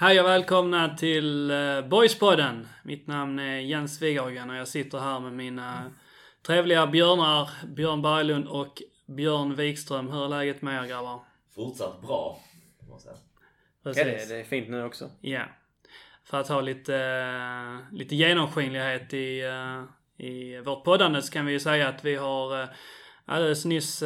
Hej och välkomna till uh, Boyspodden. Mitt namn är Jens Wighagen och jag sitter här med mina trevliga björnar Björn Berglund och Björn Wikström. Hur är läget med er grabbar? Fortsatt bra, måste jag säga. Ja, det, det är fint nu också. Ja. För att ha lite, uh, lite genomskinlighet i, uh, i vårt poddande så kan vi ju säga att vi har alldeles nyss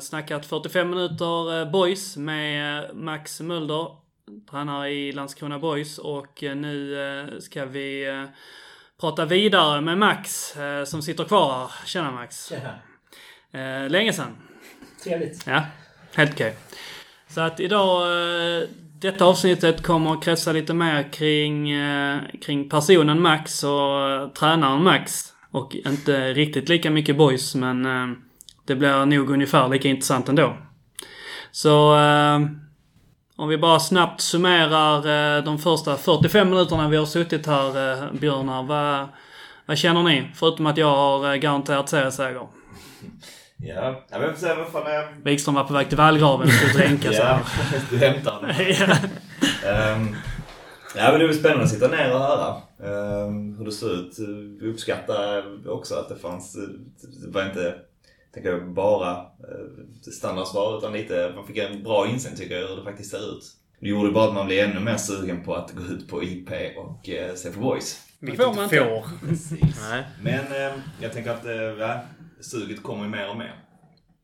snackat 45 minuter boys med Max Mulder tränare i Landskrona Boys och eh, nu eh, ska vi eh, prata vidare med Max som sitter kvar här. Tjena Max! Tjena! Länge sedan. Trevligt. Ja, helt okej. Okay. Så att idag, detta avsnittet kommer att kretsa lite mer kring, kring personen Max och tränaren Max. Och inte riktigt lika mycket boys men det blir nog ungefär lika intressant ändå. Så om vi bara snabbt summerar eh, de första 45 minuterna vi har suttit här, eh, Björnar. Vad, vad känner ni? Förutom att jag har eh, garanterat serieseger. Ja, jag får säga vad fan är... Wikström var på väg till vallgraven och skulle dränka sig. ja, du hämtar um, Ja men det var spännande att sitta ner och höra um, hur det såg ut. Vi uppskattar också att det fanns, det var inte tänker jag, bara eh, standardsvar utan lite, man fick en bra insyn tycker jag hur det faktiskt ser ut. Det gjorde bara att man blev ännu mer sugen på att gå ut på IP och eh, se på Voice. Vilket får man inte får. Precis. Men eh, jag tänker att eh, suget kommer mer och mer.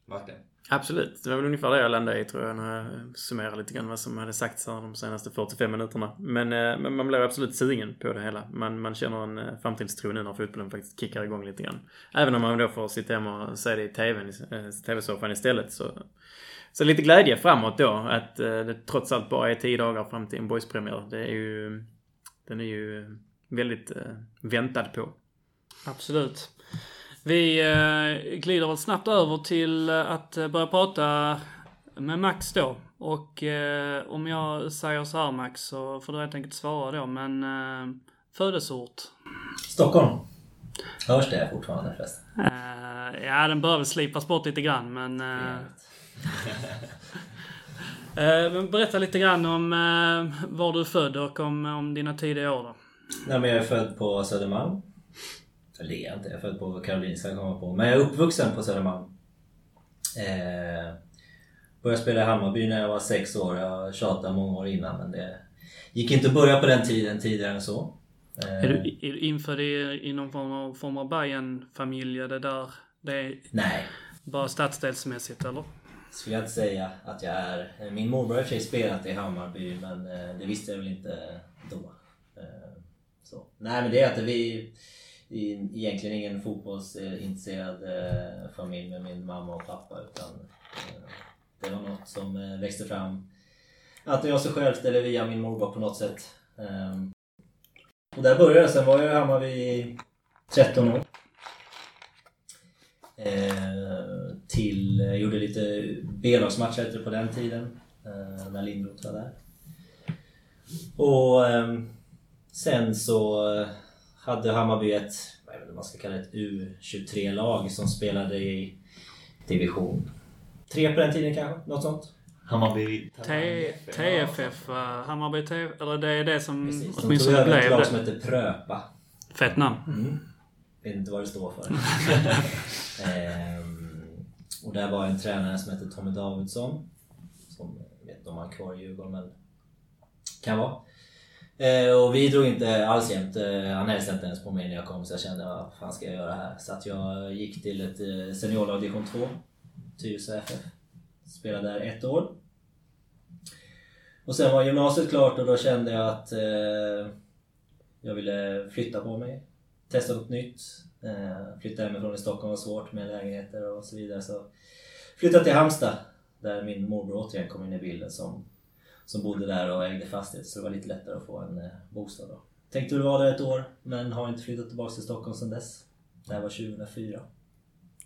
Verkligen. Absolut. Det var väl ungefär det jag landade i tror jag när jag summerade lite grann vad som hade sagts här de senaste 45 minuterna. Men, eh, men man blev absolut sugen på det hela. Man, man känner en eh, framtidstro nu när fotbollen faktiskt kickar igång lite grann. Även om man då får sitta hemma och se det i TVn, eh, TV-soffan istället så så lite glädje framåt då att det trots allt bara är tio dagar fram till en boyspremiär. Det är ju... Den är ju väldigt väntad på. Absolut. Vi eh, glider väl snabbt över till eh, att eh, börja prata med Max då. Och om jag säger så här Max så får du helt enkelt svara då. Men eh, födelseort? Stockholm. Hörs det fortfarande förresten? Eh, ja, den väl slipas bort lite grann men... Eh, eh, berätta lite grann om var du är född och om, om dina tidiga år då. Nej, men jag är född på Södermalm. Eller det är jag inte. Jag är född på Karolinska komma på. Men jag är uppvuxen på Södermalm. Eh, började spela i Hammarby när jag var sex år. Jag tjatade många år innan men det gick inte att börja på den tiden tidigare än så. Eh, är, du, är du infödd i, i någon form av, form av Bajen-familj? Det där det är Nej. Bara stadsdelsmässigt eller? Skulle jag inte säga att jag är. Min morbror har i spelat i Hammarby men eh, det visste jag väl inte då. Eh, så. Nej men det är att vi egentligen ingen fotbollsintresserad eh, familj med min mamma och pappa utan eh, det var något som eh, växte fram antingen av sig självt eller via min morbror på något sätt. Ehm, och där började det. Sen var jag i Hammarby i 13 år. Ehm, till, jag gjorde lite B-lagsmatcher på den tiden när Lindroth var där. Och ehm, sen så hade Hammarby ett, vad är det man ska kalla ett U23-lag som spelade i division 3 på den tiden kanske? Något sånt? Hammarby... TFF, Hammarby TFF, eller det är det som Precis, åtminstone blev det. ett lag som heter Pröpa. Fett namn. Mm. Vet inte vad det står för. ehm, och där var en tränare som hette Tommy Davidsson. Som, jag vet inte om han är kvar i Djurgården men kan vara. Eh, och vi drog inte alls jämt. Eh, han hälsade inte ens på mig när jag kom så jag kände vad fan ska jag göra här? Så att jag gick till ett eh, seniorlag division 2. Tyresö FF. Spelade där ett år. Och sen var gymnasiet klart och då kände jag att eh, jag ville flytta på mig. Testa något nytt. Eh, flytta hemifrån i Stockholm var svårt med lägenheter och så vidare. Så flyttade till Halmstad där min morbror återigen kom in i bilden som som bodde där och ägde fastighet så det var lite lättare att få en eh, bostad då. Tänkte väl vara där ett år men har inte flyttat tillbaka till Stockholm sedan dess. Det här var 2004.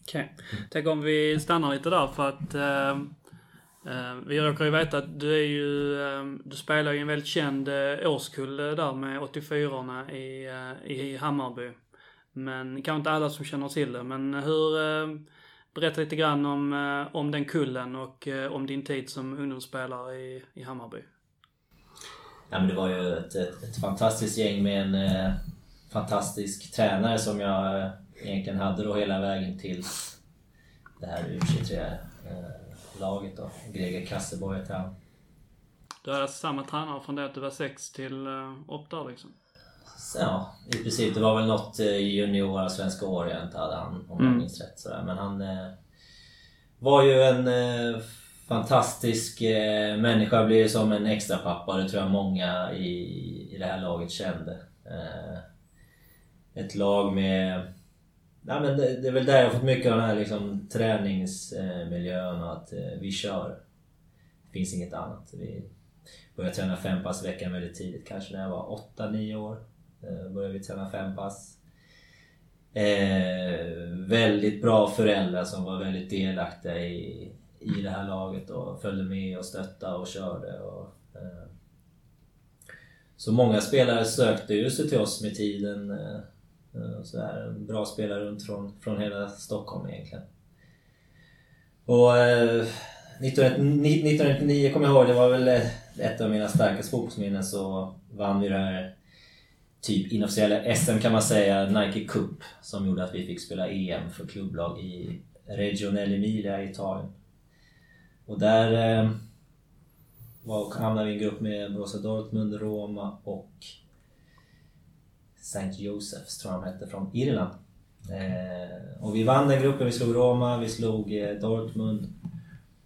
Okej. Okay. Tänk om vi stannar lite där för att eh, eh, vi råkar ju veta att du är ju, eh, du spelar ju en väldigt känd eh, årskull eh, där med 84orna i, eh, i Hammarby. Men kanske inte alla som känner till det, men hur ehm, Berätta lite grann om, eh, om den kullen och eh, om din tid som ungdomsspelare i, i Hammarby. Ja, men det var ju ett, ett, ett fantastiskt gäng med en eh, fantastisk tränare som jag eh, egentligen hade då hela vägen till det här U23-laget. då. Greger Kasseborg heter han. Du hade samma tränare från det att du var 6 till uh, 8 liksom? Så, ja, i princip. Det var väl något eh, juniora svenska år jag inte hade han, om jag Mm. minns rätt. Sådär. Men han eh, var ju en eh, fantastisk eh, människa. Ju som en extra pappa. Det tror jag många i, i det här laget kände. Eh, ett lag med... Ja, men det, det är väl där jag fått mycket av den här liksom, träningsmiljön och att eh, vi kör. Det finns inget annat. Vi började träna fem pass i veckan väldigt tidigt. Kanske när jag var 8-9 år. Eh, började vi träna fem pass. Eh, väldigt bra föräldrar som var väldigt delaktiga i, i det här laget och följde med och stöttade och körde. Och, eh. Så många spelare sökte ju sig till oss med tiden. Eh, eh så där, bra spelare runt från, från hela Stockholm egentligen. Och eh, 1999 kommer jag ihåg, det var väl ett av mina starkaste fotbollsminnen så vann vi det här typ inofficiella SM kan man säga, Nike Cup som gjorde att vi fick spela EM för klubblag i Region Emilia i Italien. Och där eh, var, hamnade vi i en grupp med Borussia Dortmund, Roma och St. Josephs tror jag de hette, från Irland. Eh, och vi vann den gruppen, vi slog Roma, vi slog eh, Dortmund.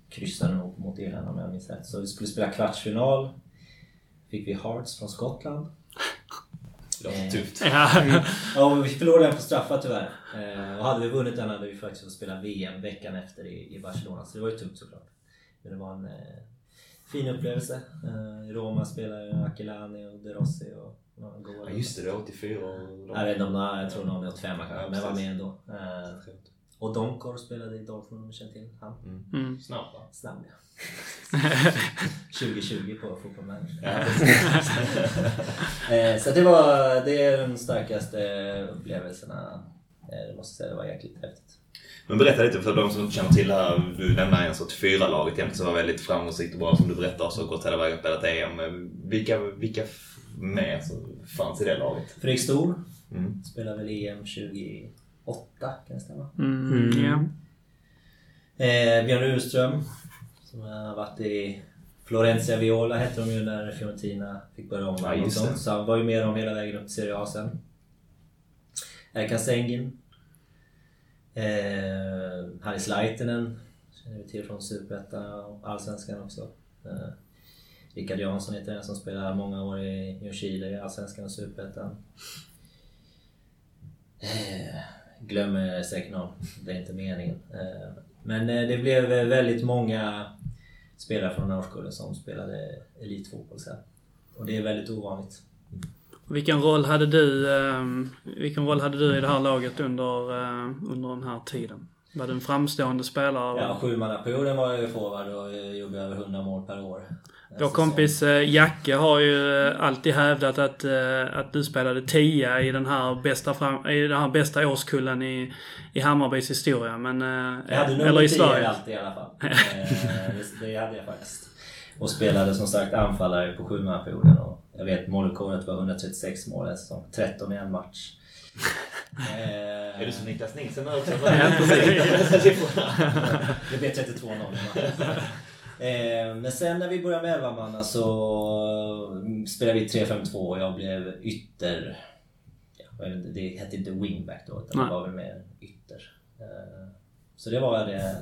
Kryssade nog mot Irland om jag minns rätt. Så vi skulle spela kvartsfinal. Fick vi Hearts från Skottland. Det låter tufft. Ja. Ja, men vi förlorade den på straffar tyvärr. Eh, och hade vi vunnit den hade vi faktiskt fått spela VM veckan efter i, Barcelona. Så det var ju tungt såklart. Men det var en eh, fin upplevelse. Eh, I Roma spelade Aquilani och De Rossi och några. Ja, just det, det var 84 och... Jag vet inte om det jag tror någon är 85 kanske, Ja, men var precis. med ändå. Eh, och Donkor spelade i Dortmund om du känner till han. Mm. Snabb va? Snabb ja. 2020 på Fotboll Manager. Ja, Eh, Så det var det är de starkaste upplevelserna. Eh, Det måste jag säga, det var jäkligt häftigt. Men berätta lite för de som inte känner till här. Du nämnde en 84-laget egentligen som var väldigt framgångsrikt och bra som du berättar har gått hela vägen och spelat EM. Vilka, vilka med som fanns i det laget? Fredrik Stor Mm. spelade väl EM 2008 kan det stämma? Mm, ja. Eh, Björn Urström som har varit i Florencia Viola hette de ju när Fiorentina fick börja om Ja. Så han var ju med dem hela vägen upp till Serie A sen. Erkan Sengin. Eh, Harris Laitinen känner vi till från Superettan och Allsvenskan också. Eh, Rickard Jansson heter den som spelar många år i Ljungskile i Allsvenskan och Superettan. Eh, glömmer säkert någon, det är inte meningen. Eh, men eh, det blev eh, väldigt många spelare från årskullen som spelade elitfotboll sen. Och det är väldigt ovanligt. Vilken roll hade du, ehm, vilken roll hade du i det här laget under, under den här tiden? Var du en framstående spelare? Ja, sjumannaperioden var jag ju forward och gjorde över 100 mål per år. Vår kompis eh, Jacke har ju eh, alltid hävdat att, eh, att du spelade 10 i den här bästa, fram, i den här bästa årskullen i, i Hammarbys historia. Men, Jag hade eller nummer i 10 Sverige. alltid i alla fall. Det, det hade jag faktiskt. Och spelade som sagt anfallare på sjumannaperioden. Och jag vet målrekordet var 136 mål en säsong. 13 i en match. Är du som Niklas Nilsson också? Det blev 32-0 i matchen. Eh, Men sen när vi började med 11 man så mm, spelade vi 3-5-2 och jag blev ytter... Ja, inte, det hette inte wingback då utan det var väl mer ytter. Eh, Så det var det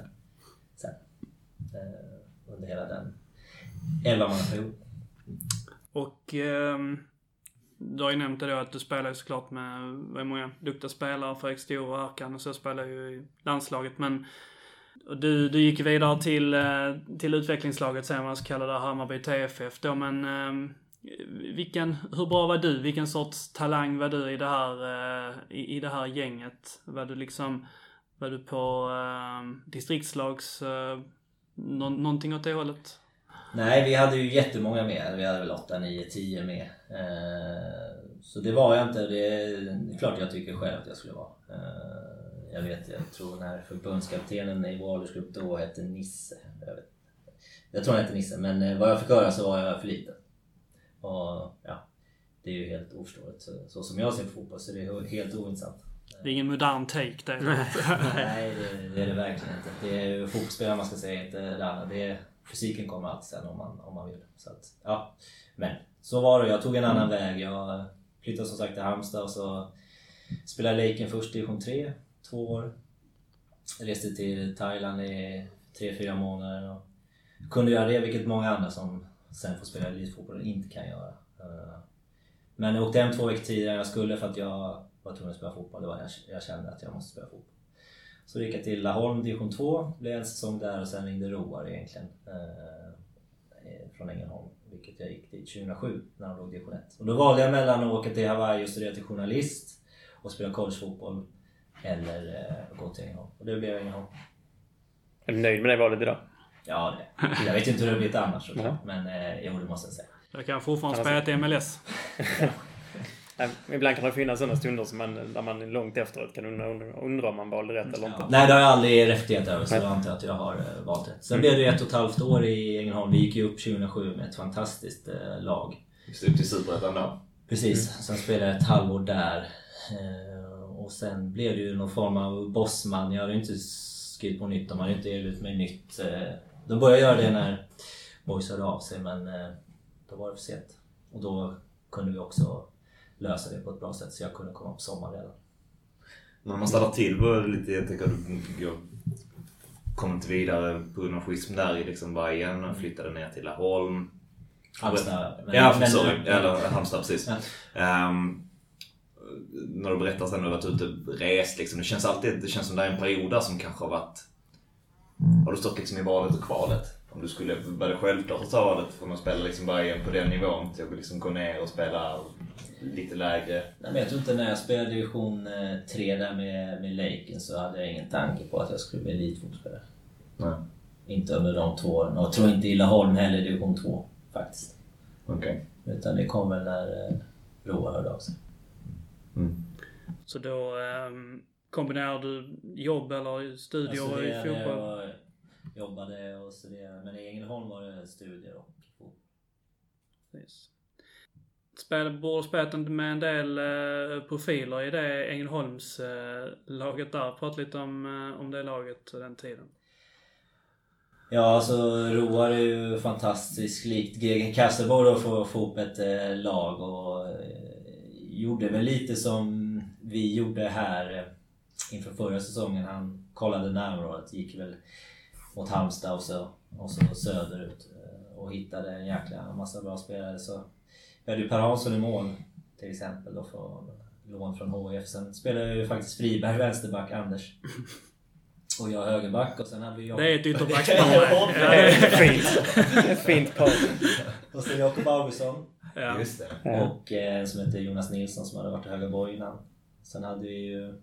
sen. eh, Under hela den 11 perioden Och ehm, du har ju nämnt det då att du spelar ju såklart med är många duktiga spelare. Fredrik Stor och Arkan och så spelar ju i landslaget. Men du, du gick vidare till, eh, till utvecklingslaget sen, vad kalla det, Hammarby TFF då. Men ehm, vilken, hur bra var du? Vilken sorts talang var du i det här, eh, i, i det här gänget? Var du liksom, var du på eh, distriktslags, eh, nå, någonting åt det hållet? Nej, vi hade ju jättemånga med. Vi hade väl 8, 9, 10 med. Eh, Så det var jag inte. Det är klart jag tycker själv att jag skulle vara. Eh, jag vet, jag tror när förbundskaptenen i vår åldersgrupp då hette Nisse. Jag, vet. jag tror han hette Nisse, men eh, vad jag fick höra så var jag för liten. Och ja, det är ju helt oförståeligt. Så, så som jag ser på fotboll så det är helt ointressant. Det är ingen modern take det. Nej, det, det är det verkligen inte. Det är fotbollsspelare man ska säga, inte det andra. Det är, fysiken kommer alltid sen om man, om man vill. Så att, ja. Men så var det. Jag tog en annan väg. Jag flyttade som sagt till Halmstad och så spelade Laken först i division 3, två år. Reste till Thailand i tre, fyra månader. Och kunde göra det, vilket många andra som sen får spela elitfotboll inte kan göra. Eh, men jag åkte hem två veckor tidigare än jag skulle för att jag var tvungen att spela fotboll. Det var jag, jag kände att jag måste spela fotboll. Så gick jag till Laholm division 2, blev en säsong där och sen ringde Roar egentligen. Eh, eh från Ängelholm, vilket jag gick till 2007 när de låg division 1. Och då valde jag mellan att åka till Hawaii och studera till journalist och spela collegefotboll eller eh, gå till Ängelholm. Och det blev Ängelholm. Är du nöjd med det valet idag? Ja, det. Jag vet inte hur det blivit annars såklart, men eh, jo, det måste jag säga. Jag kan fortfarande spela ett MLS. Ibland kan det finnas sådana stunder som man, där man långt efteråt kan undra, undra, om man valde rätt eller inte. Nej, det har jag aldrig reflekterat över, så jag antar att jag har eh, valt rätt. Sen blev det ett och ett halvt år i Ängelholm. Vi gick ju upp 2007 med ett fantastiskt lag. Just upp till Superettan då. Precis, sen spelade jag ett halvår där. Och sen blev det ju någon form av bossman. Jag hade ju inte skrivit på nytt, de hade inte erbjudit mig nytt. Eh, de började göra det när Boys hörde av sig, men eh, då var det för sent. Och då kunde vi också lösa det på ett bra sätt, så jag kunde komma på sommaren redan. När man stannar till det lite, jag tänker att du jag kom inte vidare på grund av schism där i liksom Bayern och flyttade ner till Laholm. Halmstad. men- ja, men- sorry. Eller Halmstad precis. Ja. Ehm, när du berättar sen när du varit ute och rest liksom. Det känns alltid, det känns som det är en period där som kanske har varit... Har du stått liksom i valet och kvalet? Om du skulle, det självklart ta valet från att spela liksom Bayern på den nivån till att liksom gå ner och spela lite lägre? Nej, men jag tror inte när jag spelade division 3 där med, med Laken så hade jag ingen tanke på att jag skulle bli elitfotbollsspelare. Nej. Inte under de två åren. Och jag tror inte i Laholm heller division 2 faktiskt. Okej. Utan det kom väl när eh, Roar hörde av sig. Mm. Så då um, kombinerar du jobb eller studier Jag i fotboll? och jobbade och studerade. Men i Ängelholm var det studier och fotboll. Precis. Spel, borde spelat med en del eh, profiler i det Ängelholms eh, laget där. Prata lite om, eh, om det laget och den tiden. Ja, alltså Roar är ju fantastisk. Likt Gegen Kasselborg att få upp ett lag och gjorde väl lite som vi gjorde här eh, inför förra säsongen. Han kollade närområdet, gick väl mot Halmstad och så, och så söderut eh, och hittade en jäkla massa bra spelare. Så vi hade ju Per Hansson i mål till exempel då från lån från HIF. Sen spelade ju faktiskt Friberg vänsterback, Anders. Och jag högerback och sen hade vi Det är ett ytterbackspar. Det är, Fint. Fint par. Och sen Jakob Augustsson. Ja. Just det. Ja. Och eh, en som heter Jonas Nilsson som hade varit i Högaborg innan. Sen hade vi ju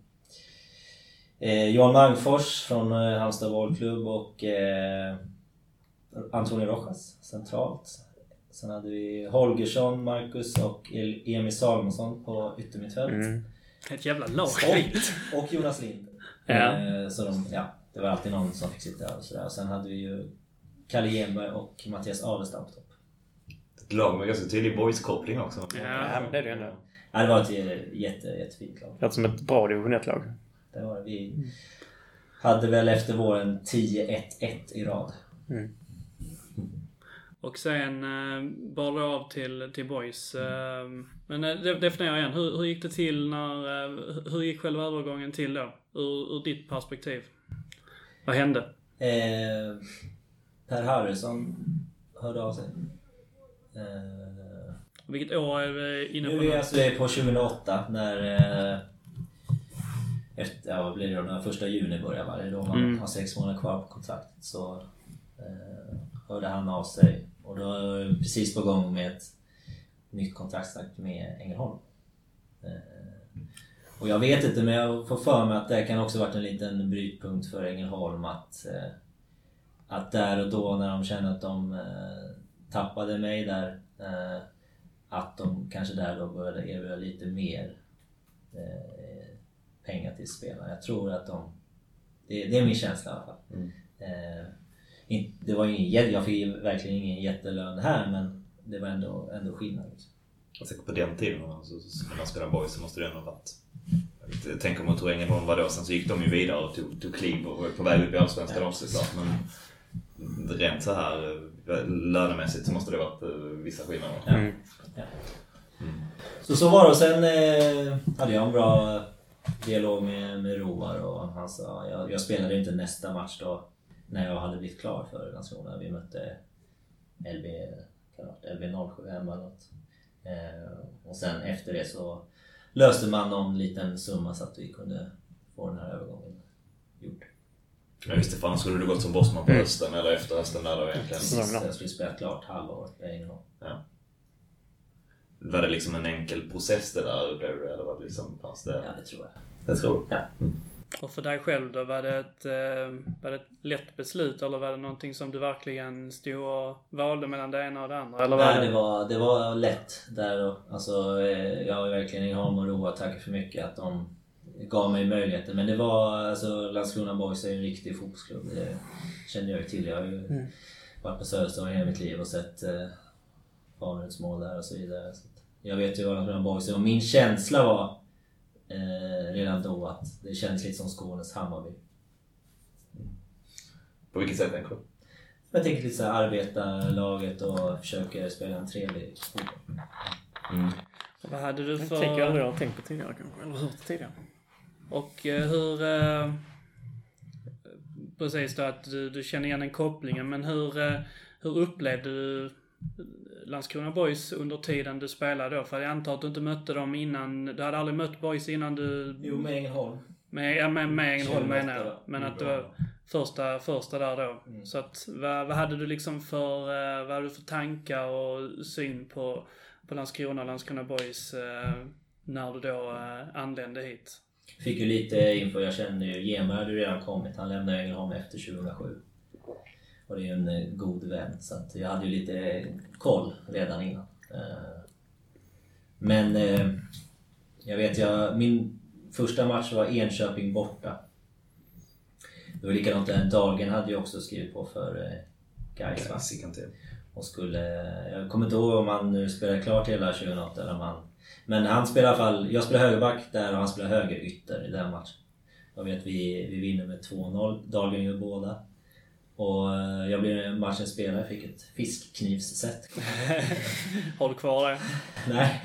eh, Johan Malmfors från eh, Halmstad bollklubb och eh, Antonio Rojas centralt. Sen hade vi Holgersson, Marcus och El- Emil Salomonsson på yttermittfält. Mm. Ett jävla lag. Och, och Jonas Lind. Ja. Eh, så de, ja, det var alltid någon som fick sitta och sådär. Sen hade vi ju Kalle Genberg och Mattias Adelstam på topp. Ett lag med ganska tydlig boys-koppling också. Ja, men det är det ändå. Ja, det var ett jätte, jättefint lag. Låter som ett bra division 1-lag. Det var det. Vi hade väl efter våren 10-1-1 i rad. Och sen eh, bar du av till, till Boys. Eh, men eh, de- definiera igen. Hur, hur gick det till när... Eh, hur gick själva övergången till då? Ur, ur ditt perspektiv. Vad hände? Eh, per Harrison hörde av sig. Eh, Vilket år är vi inne nu på är nu? alltså det på 2008 när... Eh, efter, ja, vad blir det då? När första juni börjar va? Det är då man Mm. har sex månader kvar på kontraktet. Så eh, hörde han av sig. Och då är jag precis på gång med ett nytt kontraktsnack med Ängelholm. Eh, och jag vet inte, men jag får för mig att det kan också varit en liten brytpunkt för Ängelholm att eh, att där och då när de kände att de eh, tappade mig där eh, att de kanske där då började erbjuda lite mer eh, pengar till spelarna. Jag tror att de... Det, det är min känsla i alla fall. Mm. Eh, in, det var ingen, jag fick verkligen ingen jättelön här men det var ändå, ändå skillnad. Liksom. Jag tänker på den tiden när man spelade boys så måste det ändå varit... Tänker om hur Ängelholm var då. Sen så gick de ju vidare och tog, tog kliv och var på väg upp i Allsvenskan också såklart. Men rent så här eh, lönemässigt så måste det varit eh, vissa skillnader. Mm. Så så var det. Och sen eh, hade jag en bra dialog med, med Roar och han sa... Jag, jag spelade inte nästa match då när jag hade blivit klar för Landskrona. Vi mötte LB, kan det ha varit, LB 07 hemma eller något. Eh, och sen efter det så löste man någon liten summa så att vi kunde få den här övergången gjord. Ja just det, för annars skulle du gått som bossman på hösten eller efter hösten där då egentligen. Precis, jag skulle spela klart halvåret, det är ingen aning. Ja. Var det liksom en enkel process det där blev det, eller var det liksom fanns det? Ja, det tror jag. Jag tror Ja. Och för dig själv då, var det, ett, eh, var det ett lätt beslut eller var det någonting som du verkligen stod och valde mellan det ena och det andra? Eller var Nej, det var, det var lätt där och, alltså, eh, Jag har verkligen Ängelholm och Roa tackat för mycket att de gav mig möjligheter. Men det var, alltså Landskrona Boys är ju en riktig fotbollsklubb. Det kände jag ju till. Jag har ju varit på Söderstad hela mitt liv och sett eh, mål där och så vidare. Så jag vet ju vad Landskrona Boys är och min känsla var eh, redan då att det känns lite som Skånes Hammarby. På vilket sätt tänker du? Jag tänker lite såhär arbetarlaget och försöker spela en trevlig fotboll. Vad hade du Det för... tänker jag aldrig jag har tänkt på tidigare kanske. Eller hört tidigare. Och eh, hur... Eh, precis då att du, du känner igen den kopplingen, men hur, eh, hur upplevde du Landskrona Boys under tiden du spelade då? För jag antar att du inte mötte dem innan, du hade aldrig mött Boys innan du... Jo, med Ängelholm. Med, ja, med, med Ängelholm 2008 menar jag. Men att det var första, första där då. Mm. Så att vad, vad hade du liksom för, vad hade du för tankar och syn på, på Landskrona och Landskrona Boys när du då anlände hit? Fick ju lite info, jag kände ju, Gemar hade ju redan kommit. Han lämnade Ängelholm efter 2007. Och det är ju en eh, god vän, så jag hade ju lite koll redan innan. Eh, Men eh, jag vet, jag, min första match var Enköping borta. Det var likadant där, Dahlgren hade ju också skrivit på för Gais va? Och skulle... Jag kommer inte ihåg om han nu spelade klart hela 2008 eller om han... Men han spelar i alla fall... Jag spelar högerback där och han spelar högerytter i den matchen. Jag vet vi, vi vinner med 2-0. Dahlgren gör båda. Och eh, jag blev matchens spelare, fick ett fiskknivsset. Har du kvar det? Nej.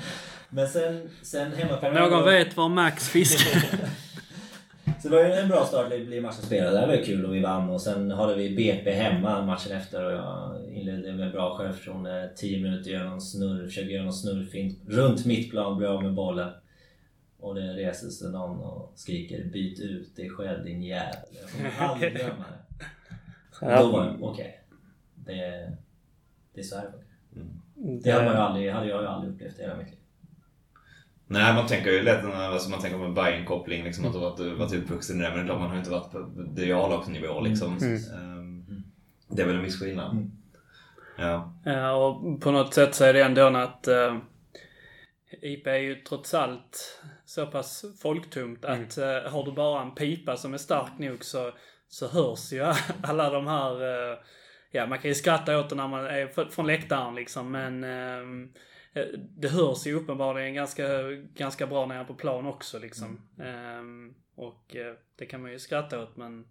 Men sen, sen hemma på Om någon vet var Max fiskar? Så det var ju en bra start att bli matchens spelare. Det var ju kul och vi vann. Och sen hade vi BP hemma matchen efter och jag inledde med bra självförtroende. 10 minuter, gör någon snurr, försöker göra någon snurrfint runt mittplan, blir av med bollen. Och det reser sig någon och skriker Byt ut dig själv din jävel. Jag kommer aldrig glömma det. Då var det, okej. Det, det är så här det funkar. Det hade, man ju aldrig, hade jag ju aldrig upplevt i hela mitt liv. Nej, man tänker ju lätt alltså man tänker på en Bayern-koppling, liksom, att du varit, varit uppvuxen i det. Men man har ju inte varit på det är A-lagsnivå liksom. Ehm, Det är väl en viss skillnad. Mm. Ja. Ja, och på något sätt så är det ändå att uh, IP är ju trots allt så pass folktomt att eh, har du bara en pipa som är stark nog så, så hörs ju alla de här... eh, ja, man kan ju skratta åt det när man är från läktaren liksom, men eh, det hörs ju uppenbarligen ganska, ganska bra nere på plan också liksom. Ehm, och eh, det kan man ju skratta åt men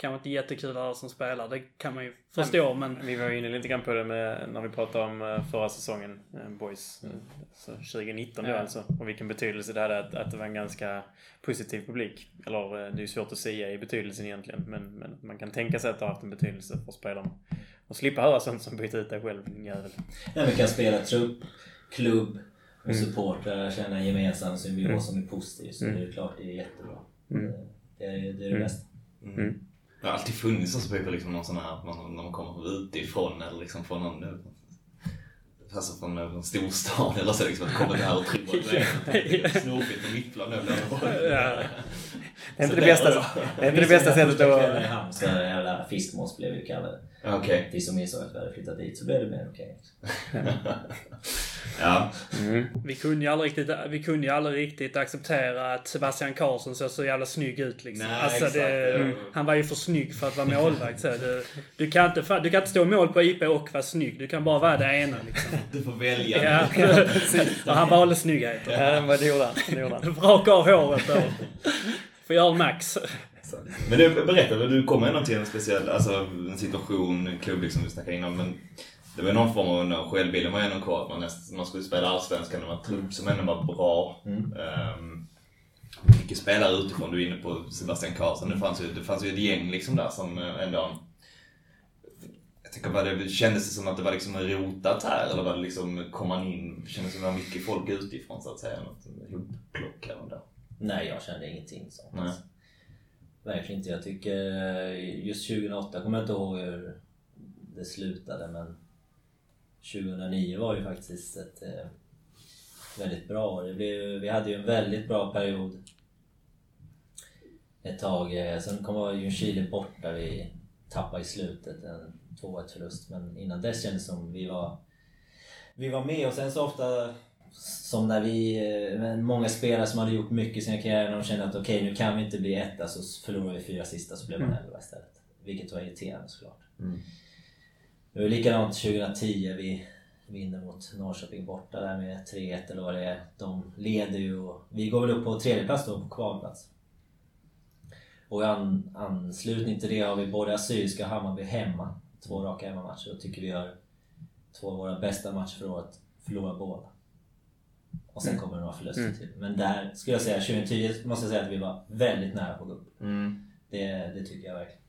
kanske inte jättekul alla som spelar. Det kan man ju förstå men... Vi var ju inne lite grann på det med, när vi pratade om eh, förra säsongen, eh, Boys. eh, Så 2019 då Ja. alltså. Och vilken betydelse det hade att, att det var en ganska positiv publik. Eller det är ju svårt att säga i betydelsen egentligen. Men, men man kan tänka sig att det har haft en betydelse för spelarna. Och slippa höra sånt som byta ut dig själv, din jävel. Nej, vi kan spela trupp, klubb och supportrar, känna en gemensam symbios som är positiv. Så det är klart det är jättebra. Det, är, det är det bästa. Det har alltid funnits också typ liksom någon sån här, man, när man kommer från utifrån eller liksom från någon Alltså från en storstad eller så liksom att komma där och tro att det är snurrigt på mittplan. Det är inte Så det bästa, det är inte det bästa sättet Första kvällen i att... Halmstad, jävla fiskmås blev vi kallade. Okej. Vi som insåg att vi hade flyttat dit så blev det mer okej. Ja. Mm. Vi kunde ju aldrig riktigt, vi kunde ju aldrig riktigt acceptera att Sebastian Karlsson såg så jävla snygg ut liksom. Nej, alltså, exakt, det, ja. Han var ju för snygg för att vara målvakt. Så du, du, kan inte, du kan inte stå i mål på IP och vara snygg. Du kan bara vara det ena liksom. Du får välja. Ja. och han valde snyggheten. Ja, men det gjorde han. Det. Raka av håret och får göra max. Men du, berätta, du kommer ändå till en speciell alltså, en situation, en klubb liksom vi snackade innan. Men det var någon form av no, självbilden var ändå kvar. Att man, näst, man skulle spela Allsvenskan, det var en trupp som ändå var bra. Mm. Um, mycket spelare utifrån, du är inne på Sebastian Karlsson. Det fanns ju, det fanns ju ett gäng liksom där som eh, ändå jag tänker bara, det kändes det som att det var liksom rotat här? Eller var det liksom, kom man in, kändes det som att det var mycket folk utifrån så att säga? Något hopplock här och där. Nej, jag kände ingenting sånt. Nej. Verkligen inte. Jag tycker eh, just 2008 kommer jag inte ihåg hur det slutade men 2009 var ju faktiskt ett eh, väldigt bra år. Det blev, vi hade ju en väldigt bra period ett tag. eh, Sen kom Ljungskile bort där vi tappade i slutet, en 2-1 förlust. Men innan dess kändes det som vi var, vi var med och sen så ofta som när vi, eh, många spelare som hade gjort mycket i sina karriärer, de kände att okej nu kan vi inte bli etta så förlorar vi fyra sista så blev man elva istället. Vilket var irriterande såklart. Mm. Det var likadant 2010, vi vinner mot Norrköping borta där med 3-1 eller vad det är. De leder ju och vi går väl upp på tredje plats då, på kvalplats. Och i an, anslutning till det har vi både Assyriska och Hammarby hemma. Två raka hemmamatcher och tycker vi gör två av våra bästa matcher för året. Förlorar båda. Och sen kommer det några förluster Mm. till. Men där skulle jag säga, 2010 måste jag säga att vi var väldigt nära på att gå upp. Mm. Det, det tycker jag verkligen.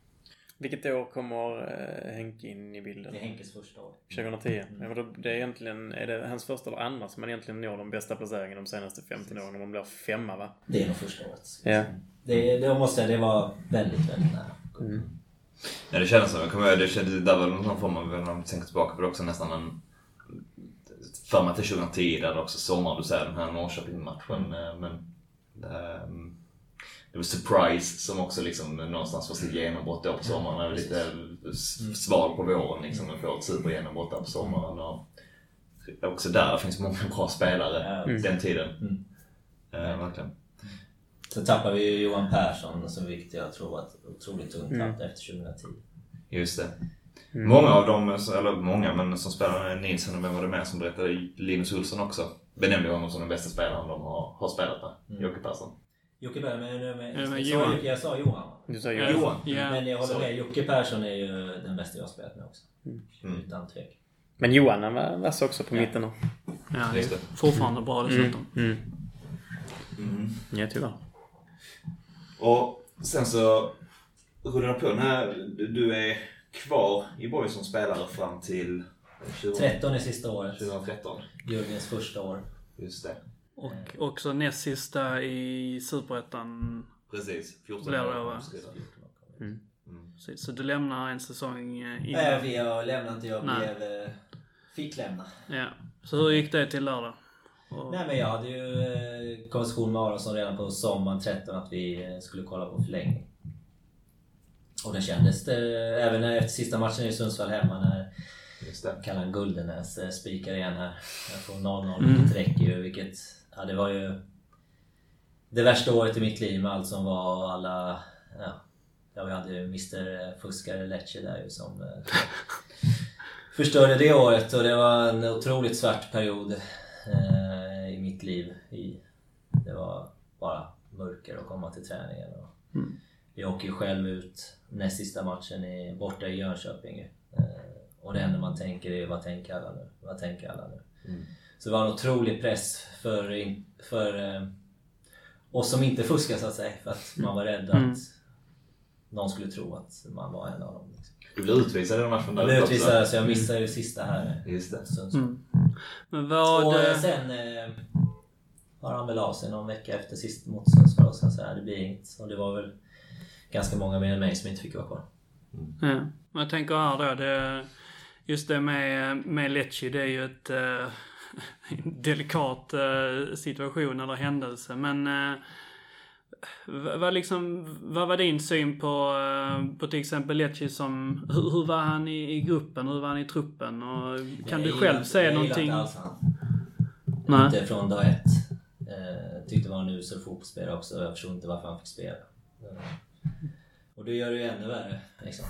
Vilket år kommer eh, Henke in i bilden? Det är Henkes första år. 2010. Ja, men då, det är egentligen, är det hans första eller andra som man egentligen når de bästa placeringarna de senaste 15 åren? Om man blir femma va? Det är nog första året. Ja. Det, det måste jag det var väldigt, väldigt nära. Ja, det kändes som, jag kommer ihåg, det kändes, där var någon form av, när man tänker tillbaka på det också, nästan en... För mig till 2010, där det också sommar, du säger den här Norrköping-matchen. eh, Men ehm, det var Surprise som också liksom någonstans får sitt genombrott då på sommaren. Det är lite sval på våren liksom, och får ett supergenombrott där på sommaren. Och också där finns många bra spelare Ja. den tiden. Mm. Eh, verkligen. Sen tappade vi ju Johan Persson som vilket jag tror var ett otroligt tungt Mm. tapp efter 2010. Just det. Mm. Många av dem, eller många, men som spelar Nilsson och vem var det mer som berättade? Linus Olsson också. Benämnde honom som den bästa spelaren de har, har spelat med. Mm. Jocke Persson. Jocke Berg, men, men, men jag, sa, Johan. jag sa Johan va? Du sa Ja. ju... Johan. Ja. Men jag håller med, Jocke Persson är ju den bästa jag har spelat med också. Mm. Utan tvekan. Men Johan han var vass också på mitten då. Ja, det är fortfarande bra dessutom. Mm. Mm. Ja, tyvärr. Och sen så rullar det på när du är kvar i Borg som spelare fram till 20, 13 är sista året. 2013. Jörgens första år. Just det. Och också näst sista i Superettan. Precis. 14 Blir det år. då, va? Mm. Precis. Så du lämnar en säsong eh, Nej, innan. vi har lämnat, jag Nej. blev... eh, Fick lämna. Ja. Så hur gick det till där då? Och, Nej men jag hade ju eh, konversation med Aronsson redan på sommaren 13 att vi eh, skulle kolla på förlängning. Och det kändes det, även efter sista matchen i Sundsvall hemma när. Kallan Guldenäs eh, spikar igen här. Jag får 0-0 Mm. vilket räcker ju. Vilket, ja, det var ju det värsta året i mitt liv med allt som var och alla... Ja, ja vi hade ju Mr Fuskare Lecce där ju som eh, förstörde det året och det var en otroligt svart period eh, i mitt liv. I, det var bara mörker att komma till träningen. Och Mm. Jag åker ju själv ut näst sista matchen i, borta i Jönköping. Eh, och det enda man tänker är vad tänker alla nu? Vad tänker alla nu? Mm. Så det var en otrolig press för, för eh, oss som inte fuskar så att säga. För att man var rädd Mm. att någon skulle tro att man var en av dem. Liksom. Du blev utvisad i den matchen Jag där blev också. utvisad så jag missade ju sista här. Just det. Mm. Men vad... Och eh, sen eh, har han väl av sig någon vecka efter sist mot Sundsvall och sen så här, det blir inget. Och det var väl ganska många mer än mig som inte fick vara kvar. Ja. Men jag tänker här då, det, just det med, med Lecce, det är ju ett eh, delikat eh, situation eller händelse. Men v- vad, liksom, vad var din syn på, på till exempel Lecce som... Hur, hur var han i, i gruppen? Hur var han i truppen? Och kan Jag du själv säga jag någonting? gillar inte alls han. Nej. Inte från dag ett. Eh, tyckte det var en usel fotbollsspelare också. Jag förstod inte varför han fick spela. Och det gör det ju ännu värre. Liksom.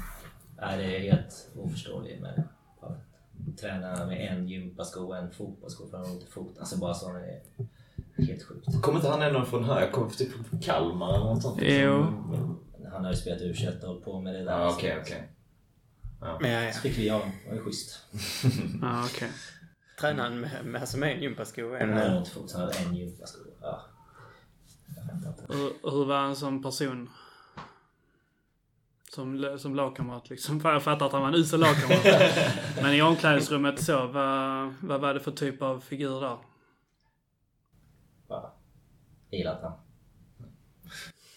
Nej, det är helt oförståeligt med att träna med en gympasko och en fotbollssko för han har ont i foten. Alltså bara så är helt sjukt. Kommer inte han ändå från här? Jag kommer typ från Kalmar eller något sånt. Jo. Han har ju spelat u och hållit på med det där. Ja, okej, okej. Men ja, ja. Så fick vi honom. Det var ju schysst. Ja, okej. Tränar han med, med, alltså med en gympasko? Han En, hade ont i foten. Han hade en gympasko. Ja. Jag fattar inte. Hur, hur var han som person? Som, som lagkamrat liksom. För Jag fattar att han var en usel lagkamrat. Men i omklädningsrummet så, vad, vad var det för typ av figur där? Bara gillat han.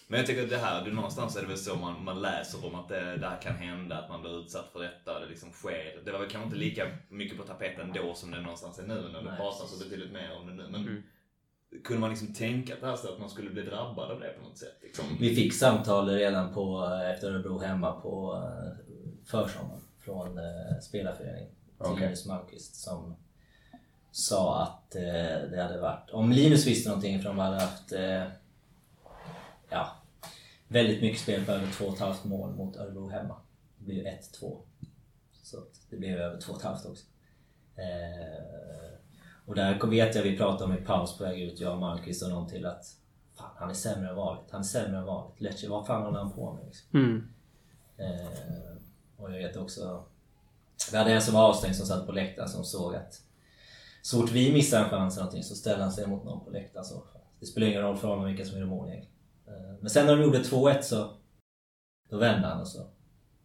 Men jag tycker att det här, det, någonstans är det väl så man, man läser om att det, det här kan hända, att man blir utsatt för detta, det liksom sker. Det var väl kanske inte lika mycket på tapeten då som det någonstans är nu när det pratas så betydligt mer om det nu. Men Mm. Kunde man liksom tänka att det här så att man skulle bli drabbad av det på något sätt? Liksom? Vi fick samtal redan på, efter Örebro hemma på eh, försommaren från eh, spelarföreningen. Okej. Linus Malmqvist som sa att eh, det hade varit... Om Linus visste någonting för de hade haft ja, väldigt mycket spel på över 2,5 mål mot Örebro hemma. Det blev 1-2. Så det blev över 2,5 också. Eh, och där vet jag vi pratade om i paus på väg ut, jag och Malmqvist och någon till att Fan, han är sämre än vanligt. Han är sämre än vanligt. Lecce, vad fan håller han på med liksom? Mm. Eh, och jag vet också... Vi hade en som var avstängd som satt på läktaren som såg att så fort vi missar en chans eller någonting så ställer han sig mot någon på läktaren. Så det spelar ingen roll för honom vilka som gör mål. Eh, men sen när de gjorde 2-1 så då vände han och så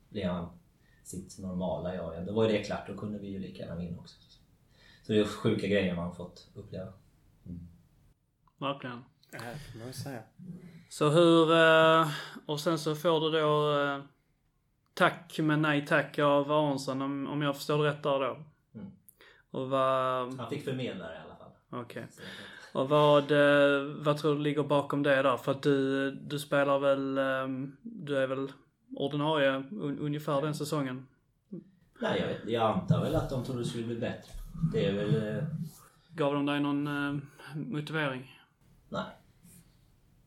blev han sitt normala jag igen. Då var ju det klart, då kunde vi ju lika gärna vinna också. Så det är sjuka grejer man fått uppleva. Verkligen. ja, det får man säga. Så hur... eh, Och sen så får du då eh, tack men nej tack av Aronsson om, om jag förstår det rätt där då. Mm. Och vad... Han fick förmedla det i alla fall. Okej. Så, Och vad, eh, vad tror du ligger bakom det där? För att du, du spelar väl... eh, Du är väl ordinarie un, ungefär den säsongen? Nej, jag, vet, jag antar väl att de trodde det skulle bli bättre. Det är väl... eh, Gav de dig någon eh, motivering? Nej.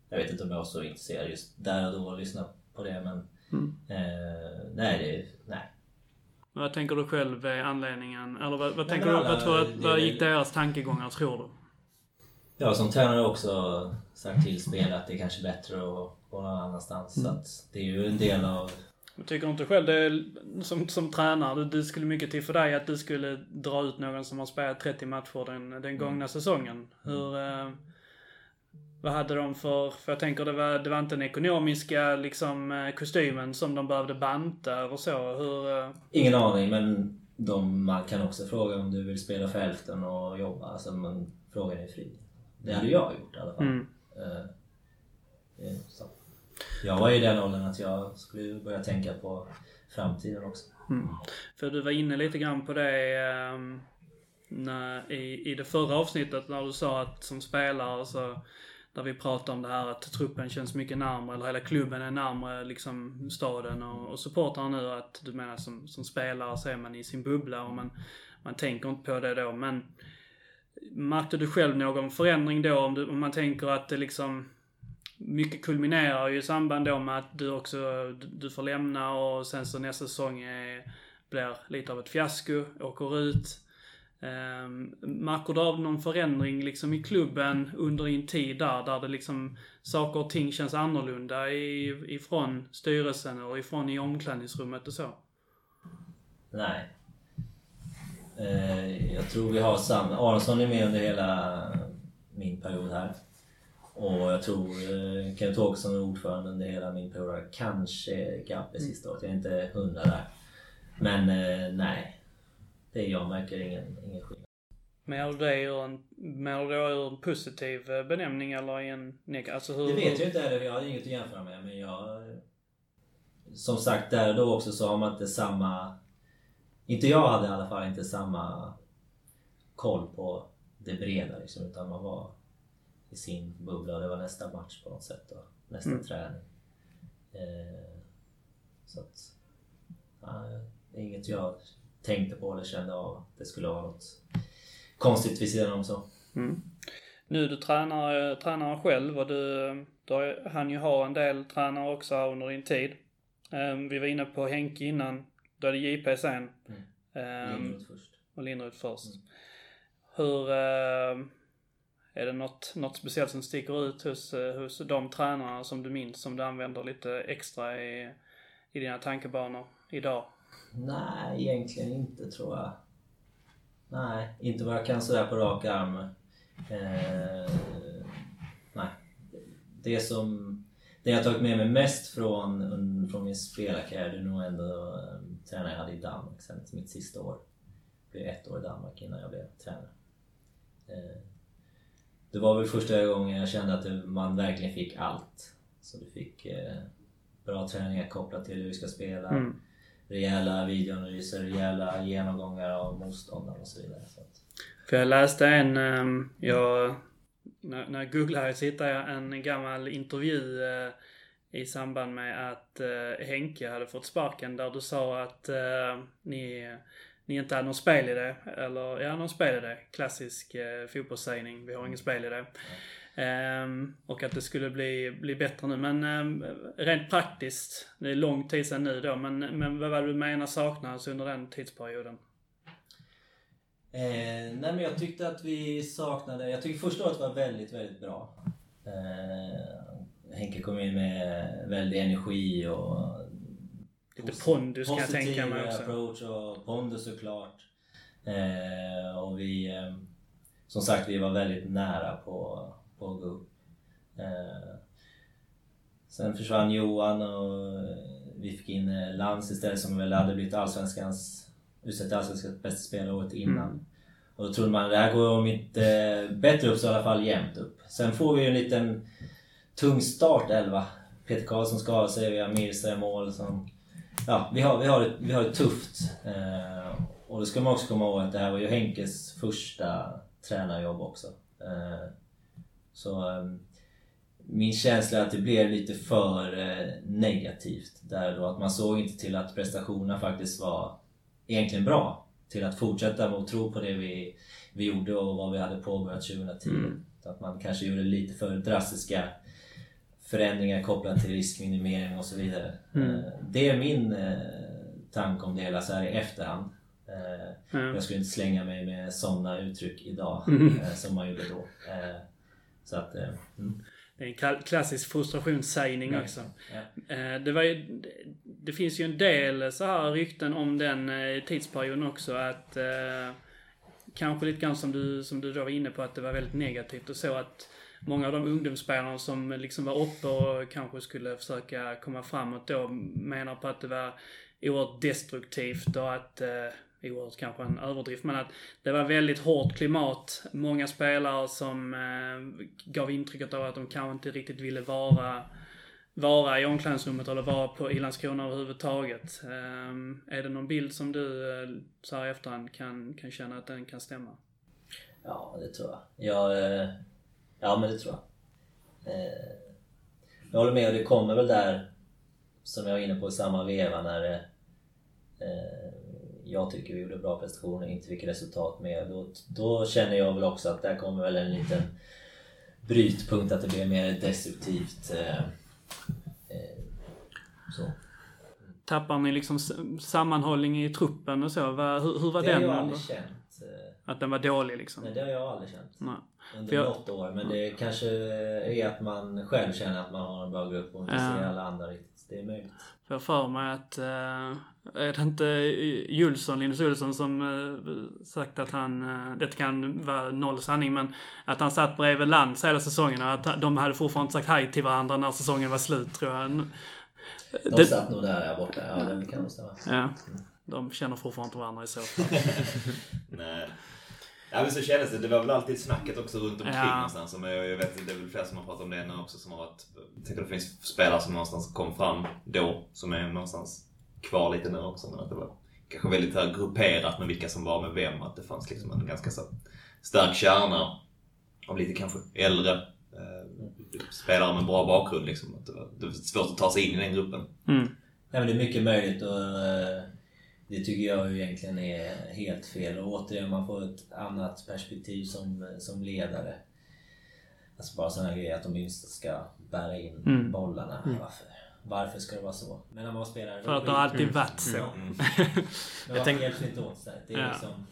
Jag vet inte om jag var så intresserad just där och då att lyssna på det, men... Mm. Eh, nej, det... Nej. Vad tänker du själv är anledningen? Eller vad, vad tänker men du? alla- Vad, tror är vad gick deras tankegångar tror du? Har som tränare också sagt till spelare att det är kanske är bättre att gå någon annanstans. Så att det är ju en del av... Tycker inte själv det är, som, som tränare, det, skulle mycket till för dig att du skulle dra ut någon som har spelat 30 matcher den, den gångna säsongen. Hur... Eh, vad hade de för... För jag tänker det var, det var inte den ekonomiska liksom eh, kostymen som de behövde banta och så. Hur... Eh, Ingen aning, men de, man kan också fråga om du vill spela för hälften och jobba. Alltså, men frågan är fri. Det hade jag gjort i alla fall. mm. Är så. Jag var i den åldern att jag skulle börja tänka på framtiden också. Mm. För du var inne lite grann på det um, när, i, i det förra avsnittet när du sa att som spelare så där vi pratade om det här att truppen känns mycket närmare, eller hela klubben är närmare liksom staden och, och supportrarna nu. Att du menar som, som spelare så är man i sin bubbla och man, man tänker inte på det då. Men märkte du själv någon förändring då om, du, om man tänker att det liksom mycket kulminerar ju i samband då med att du också du, får lämna och sen så nästa säsong är, blir lite av ett fiasko, åker ut. Um, märker du av någon förändring liksom i klubben under din tid där, där det liksom saker och ting känns annorlunda i, ifrån styrelsen och ifrån i omklädningsrummet och så? Nej. Eh, jag tror vi har samma... Aronsson är med under hela min period här. Och jag tror eh, Kenneth Åkesson är ordförande under hela min period. Kanske Gabbe sista året. Jag är inte hundra där. Men eh, nej. Det jag märker ingen, ingen skillnad. Menar du det ur en, menar du då ur en positiv eh, benämning eller i en negativ? Alltså hur... Det vet jag inte heller, jag har inget att jämföra med. Men jag... Som sagt, där och då också så har man inte samma... Inte jag hade i alla fall inte samma koll på det breda liksom, utan man var i sin bubbla det var nästa match på något sätt och nästa Mm. träning. Eh, så att, ja, det är inget jag tänkte på eller kände av att det skulle vara något konstigt vid sidan om så. Mm. Nu du tränar, tränar själv och du, du han ju ha en del tränare också under din tid. Ehm, vi var inne på Henke innan. Då är det JP sen. Mm. Ehm, Lindroth först. och Lindroth först. Mm. Hur... ehm, är det något, något speciellt som sticker ut hos, eh, hos de tränarna som du minns som du använder lite extra i, i dina tankebanor idag? Nej, egentligen inte tror jag. Nej, inte vad jag kan sådär på rak arm. Eh, nej. Det som... Det jag tagit med mig mest från, från min spelarkarriär det är nog ändå um, tränare jag hade i Danmark sen mitt sista år. Det blev ett år i Danmark innan jag blev tränare. Eh, det var väl första gången jag kände att man verkligen fick allt. Så du fick eh, bra träningar kopplat till hur vi ska spela Mm. rejäla videoanalyser, rejäla genomgångar av motståndare och så vidare. Så att, För jag läste en, ehm, jag, när, när jag googlade så hittade jag en gammal intervju eh, i samband med att eh, Henke hade fått sparken där du sa att eh, ni, ni inte hade någon spelidé, eller ja, någon spelidé. Klassisk eh, fotbollssägning, vi har ingen spelidé. Ehm, och att det skulle bli, bli bättre nu. Men ehm, rent praktiskt, det är lång tid sedan nu då, men, men vad var det du menar saknades under den tidsperioden? eh, nej men jag tyckte att vi saknade, jag tycker första året var väldigt, väldigt bra. Eh, Henke kom in med väldig energi och Lite pondus kan jag positiv tänka mig också. approach och pondus såklart. Eh, och vi, eh, som sagt, vi var väldigt nära på, på att gå upp. Eh, sen försvann Johan och vi fick in eh, Lantz istället som väl hade blivit allsvenskans, utsett till allsvenskans bästa spelare året innan. Mm. Och då trodde man det här går om inte bättre upp så i alla fall jämnt upp. Sen får vi ju en liten tung start 11. Peter Karlsson skadade sig, vi har Mirza i mål som... Ja, vi har, vi har, det, vi har det tufft. Eh, och då ska man också komma ihåg att det här var ju Henkes första tränarjobb också. Eh, så eh, min känsla är att det blev lite för eh, negativt där då. Att man såg inte till att prestationerna faktiskt var egentligen bra. Till att fortsätta med att tro på det vi, vi gjorde och vad vi hade påbörjat 2010. Mm. Att man kanske gjorde lite för drastiska förändringar kopplat till riskminimering och så vidare. Mm. Eh, Det är min eh, tanke om det hela så här i efterhand. Eh, Ja. Jag skulle inte slänga mig med sådana uttryck idag Mm. som man gjorde då. Så att... mm. Det är en kla- klassisk frustrationssägning också. Ja. Det, var ju, det finns ju en del så här rykten om den tidsperioden också att kanske lite grann som du, som du då var inne på att det var väldigt negativt och så att många av de ungdomsspelarna som liksom var uppe och kanske skulle försöka komma framåt då menar på att det var oerhört destruktivt och att eh, oerhört kanske en överdrift, men att det var väldigt hårt klimat. Många spelare som eh, gav intrycket av att de kanske inte riktigt ville vara, vara i omklädningsrummet eller vara på, i Landskrona överhuvudtaget. Eh, är det någon bild som du eh, så här i efterhand kan, kan känna att den kan stämma? Ja, det tror jag. jag eh, ja, men det tror jag. Eh, Jag håller med och det kommer väl där, som jag var inne på i samma veva när eh, jag tycker vi gjorde bra prestationer inte fick resultat med. Då, då känner jag väl också att där kommer väl en liten brytpunkt att det blir mer destruktivt. Eh, så. Tappar ni liksom sammanhållning i truppen och så? Hur, hur var Det har den? jag under? aldrig känt. Att den var dålig liksom? Nej, det har jag aldrig känt. Nej. under För jag- något år. Men det kanske är att man själv känner att man har en bra grupp och inte Ja. ser alla andra riktigt. Det är möjligt. Får jag för mig att, uh, är det inte Julsson, Linus Olsson som eh, sagt att han, uh, det kan vara noll sanning, men att han satt bredvid Lantz hela säsongen och att de hade fortfarande inte sagt hej till varandra när säsongen var slut tror jag. De Det- satt nog där, där borta. Ja, det kan nog stämma. Ja. De känner fortfarande inte varandra i så fall. Nej. Ja men så kändes det. Det var väl alltid snacket också runt omkring Ja. någonstans. Som jag, jag vet, det är väl flera som har pratat om det nu också som har varit... Jag tänker det finns spelare som någonstans kom fram då. Som är någonstans kvar lite nu också. Men att det var kanske väldigt här grupperat med vilka som var med vem. Att det fanns liksom en ganska så stark kärna av lite kanske äldre spelare med bra bakgrund. Liksom. Att det, var, det var svårt att ta sig in i den gruppen. Mm. Nej, men det är mycket möjligt och eh, det tycker jag ju egentligen är helt fel. Och återigen, man får ett annat perspektiv som, som ledare. Alltså bara sådana grejer att de yngsta ska bära in Mm. bollarna. Varför? Varför ska det vara så? Men när man spelar... För att det har alltid varit så. Ja. Men varför tänk- hjälps vi inte åt? Här? Det är Ja. liksom...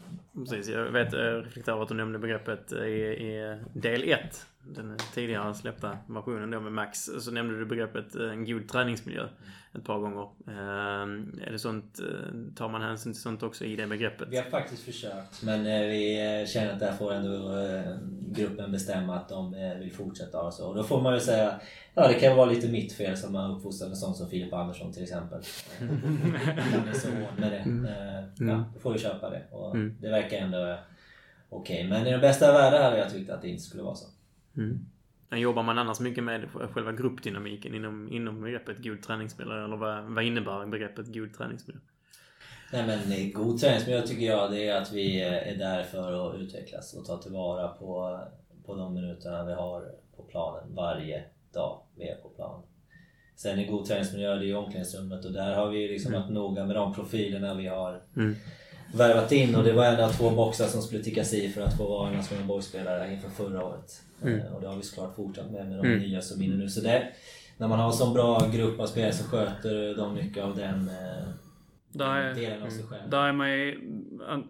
Precis, jag vet, jag reflekterar över att du nämnde begreppet i, i del 1. Den tidigare släppta versionen då med Max. Så nämnde du begreppet eh, en god träningsmiljö ett par gånger. Eh, är det sånt, eh, tar man hänsyn till sånt också i det begreppet? Vi har faktiskt försökt men vi känner att där får ändå gruppen bestämma att de vill fortsätta ha så. Och då får man ju säga Ja det kan vara lite mitt fel som har uppfostrat en sån som Filip Andersson till exempel. Eh, Han är så hård med det. Eh, Ja, då får vi köpa det. Och Mm. Det verkar ändå okej. Men i den bästa av världar hade jag tyckt att det inte skulle vara så. Mm. Men jobbar man annars mycket med själva gruppdynamiken inom, inom begreppet god träningsmiljö? Eller vad, vad innebär begreppet god träningsmiljö? Nej men eh, god träningsmiljö tycker jag det är att vi eh, är där för att utvecklas och ta tillvara på, på de minuterna vi har på planen varje dag vi är på planen. Sen i god träningsmiljö det är omklädningsrummet och där har vi liksom varit noga med de profilerna vi har Mm. Värvat in och det var en av två boxar som skulle tickas i för att få vara en Landskrona Boys-spelare inför förra året. Mm. Eh, Och det har vi såklart fortsatt med med de Mm. nya som vinner nu. Så det, när man har en sån bra grupp av spelare så sköter de mycket av den eh, Där är, delen av sig själv. där är man ju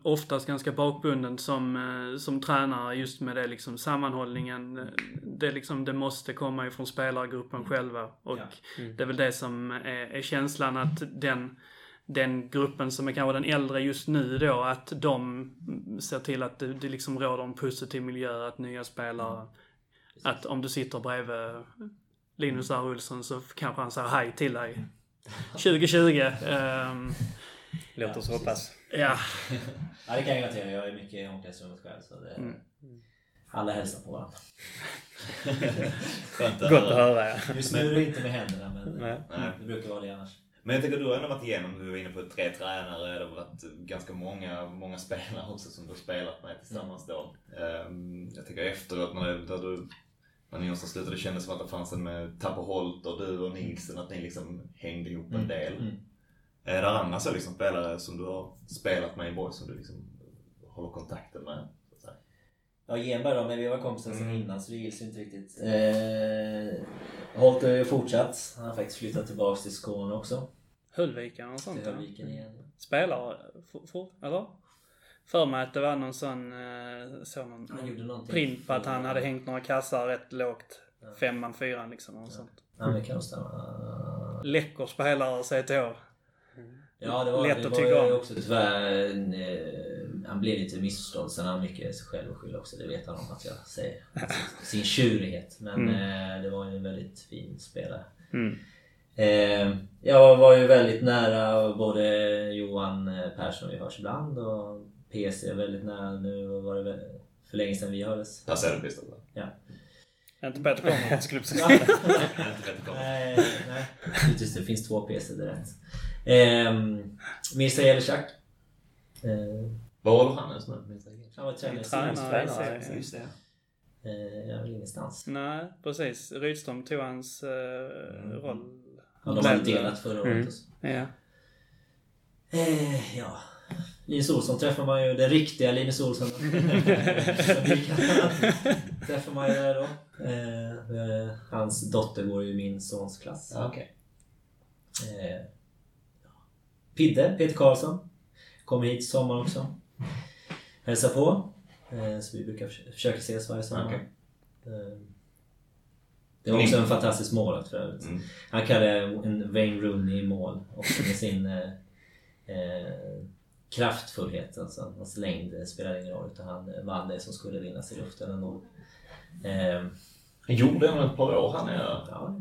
oftast ganska bakbunden som, eh, som tränare just med det liksom sammanhållningen. Det, liksom, det måste komma ifrån spelargruppen själva. Och Ja. det är väl det som är, är känslan att den, den gruppen som är kanske den äldre just nu då, att de ser till att det, det liksom råder en positiv miljö, att nya spelare, att om du sitter bredvid Linus R. Olsson så kanske han säger hej till dig. 2020. ehm, Låt oss hoppas. ja, Ja det kan jag garantera. Jag är mycket i omklädningsrummet själv så det... Mm. Alla hälsar på varandra. Skönt att Gott att höra. höra ja. Just nu är det inte med händerna men Nej. Nej. det brukar vara det annars. Men jag tänker du har ändå varit igenom, du var inne på tre tränare, det har varit ganska många, många spelare också som du har spelat med tillsammans då. Ehm, jag tänker efteråt när, det, där du, när ni någonstans slutade, det kändes som att det fanns en med Tapper Holt och du och Nielsen, att ni liksom hängde ihop en del. Mm. Är det så liksom spelare som du har spelat med i Borg som du liksom håller kontakten med? Ja Genberg då, men vi var kompisar sedan Mm. innan så det gills ju inte riktigt. Eh, Holt har ju fortsatt. Han har faktiskt flyttat tillbaks till Skåne också. Höllviken och sånt. Till ja. Höllviken igen. Spelare, for, for, eller? För mig att det var någon sån, eh, så någon, Han gjorde någonting. print på att han hade hängt några kassar rätt lågt. Femman, fyran liksom och sånt. Ja men det kan stämma. Läcker spelare CTH. Ja, det var, Lätt det att var tycka om. också tyvärr, eh, han blev lite missförstådd. Sen har han mycket sig själv att skylla också. Det vet han om att jag säger. Sin tjurighet. Men eh, det var ju en väldigt fin spelare. Mm. Eh, jag var ju väldigt nära både Johan eh, Persson, vi hörs ibland, och PC är väldigt nära nu. Var det för länge sedan vi hördes. Cederqvist alltså? Ja. Inte Peter Kommer. Jag skulle precis Jag om. nej, nej. Just det, det finns två PC, det är rätt. Eh, Mirza Jelicak. Eh, Var håller han just nu? Han var tränare Just det. Eh, jag är väl ingenstans. Nej, precis. Rydström tog hans eh, roll. Ja, de hade delat förra året. Mm. och så. Ja. Eh, ja. Linus Olsson träffar man ju, den riktiga Linus Olsson. träffar man ju där då. Eh, eh, hans dotter går ju i min sons klass. Ja, okej. Eh, ja. Pidde, Peter Karlsson. Kommer hit i sommar också. Hälsa på. Eh, så vi brukar förs- försöka ses varje sommar. Okej. Eh, det var också en fantastisk målvakt för övrigt. Mm. Han kallade en Wayne Rooney i mål också med sin eh, eh, kraftfullhet. Alltså, hans längd spelade ingen roll utan han vann det som skulle vinnas i luften ändå. Eh, Han gjorde det om ett par år han är... ja,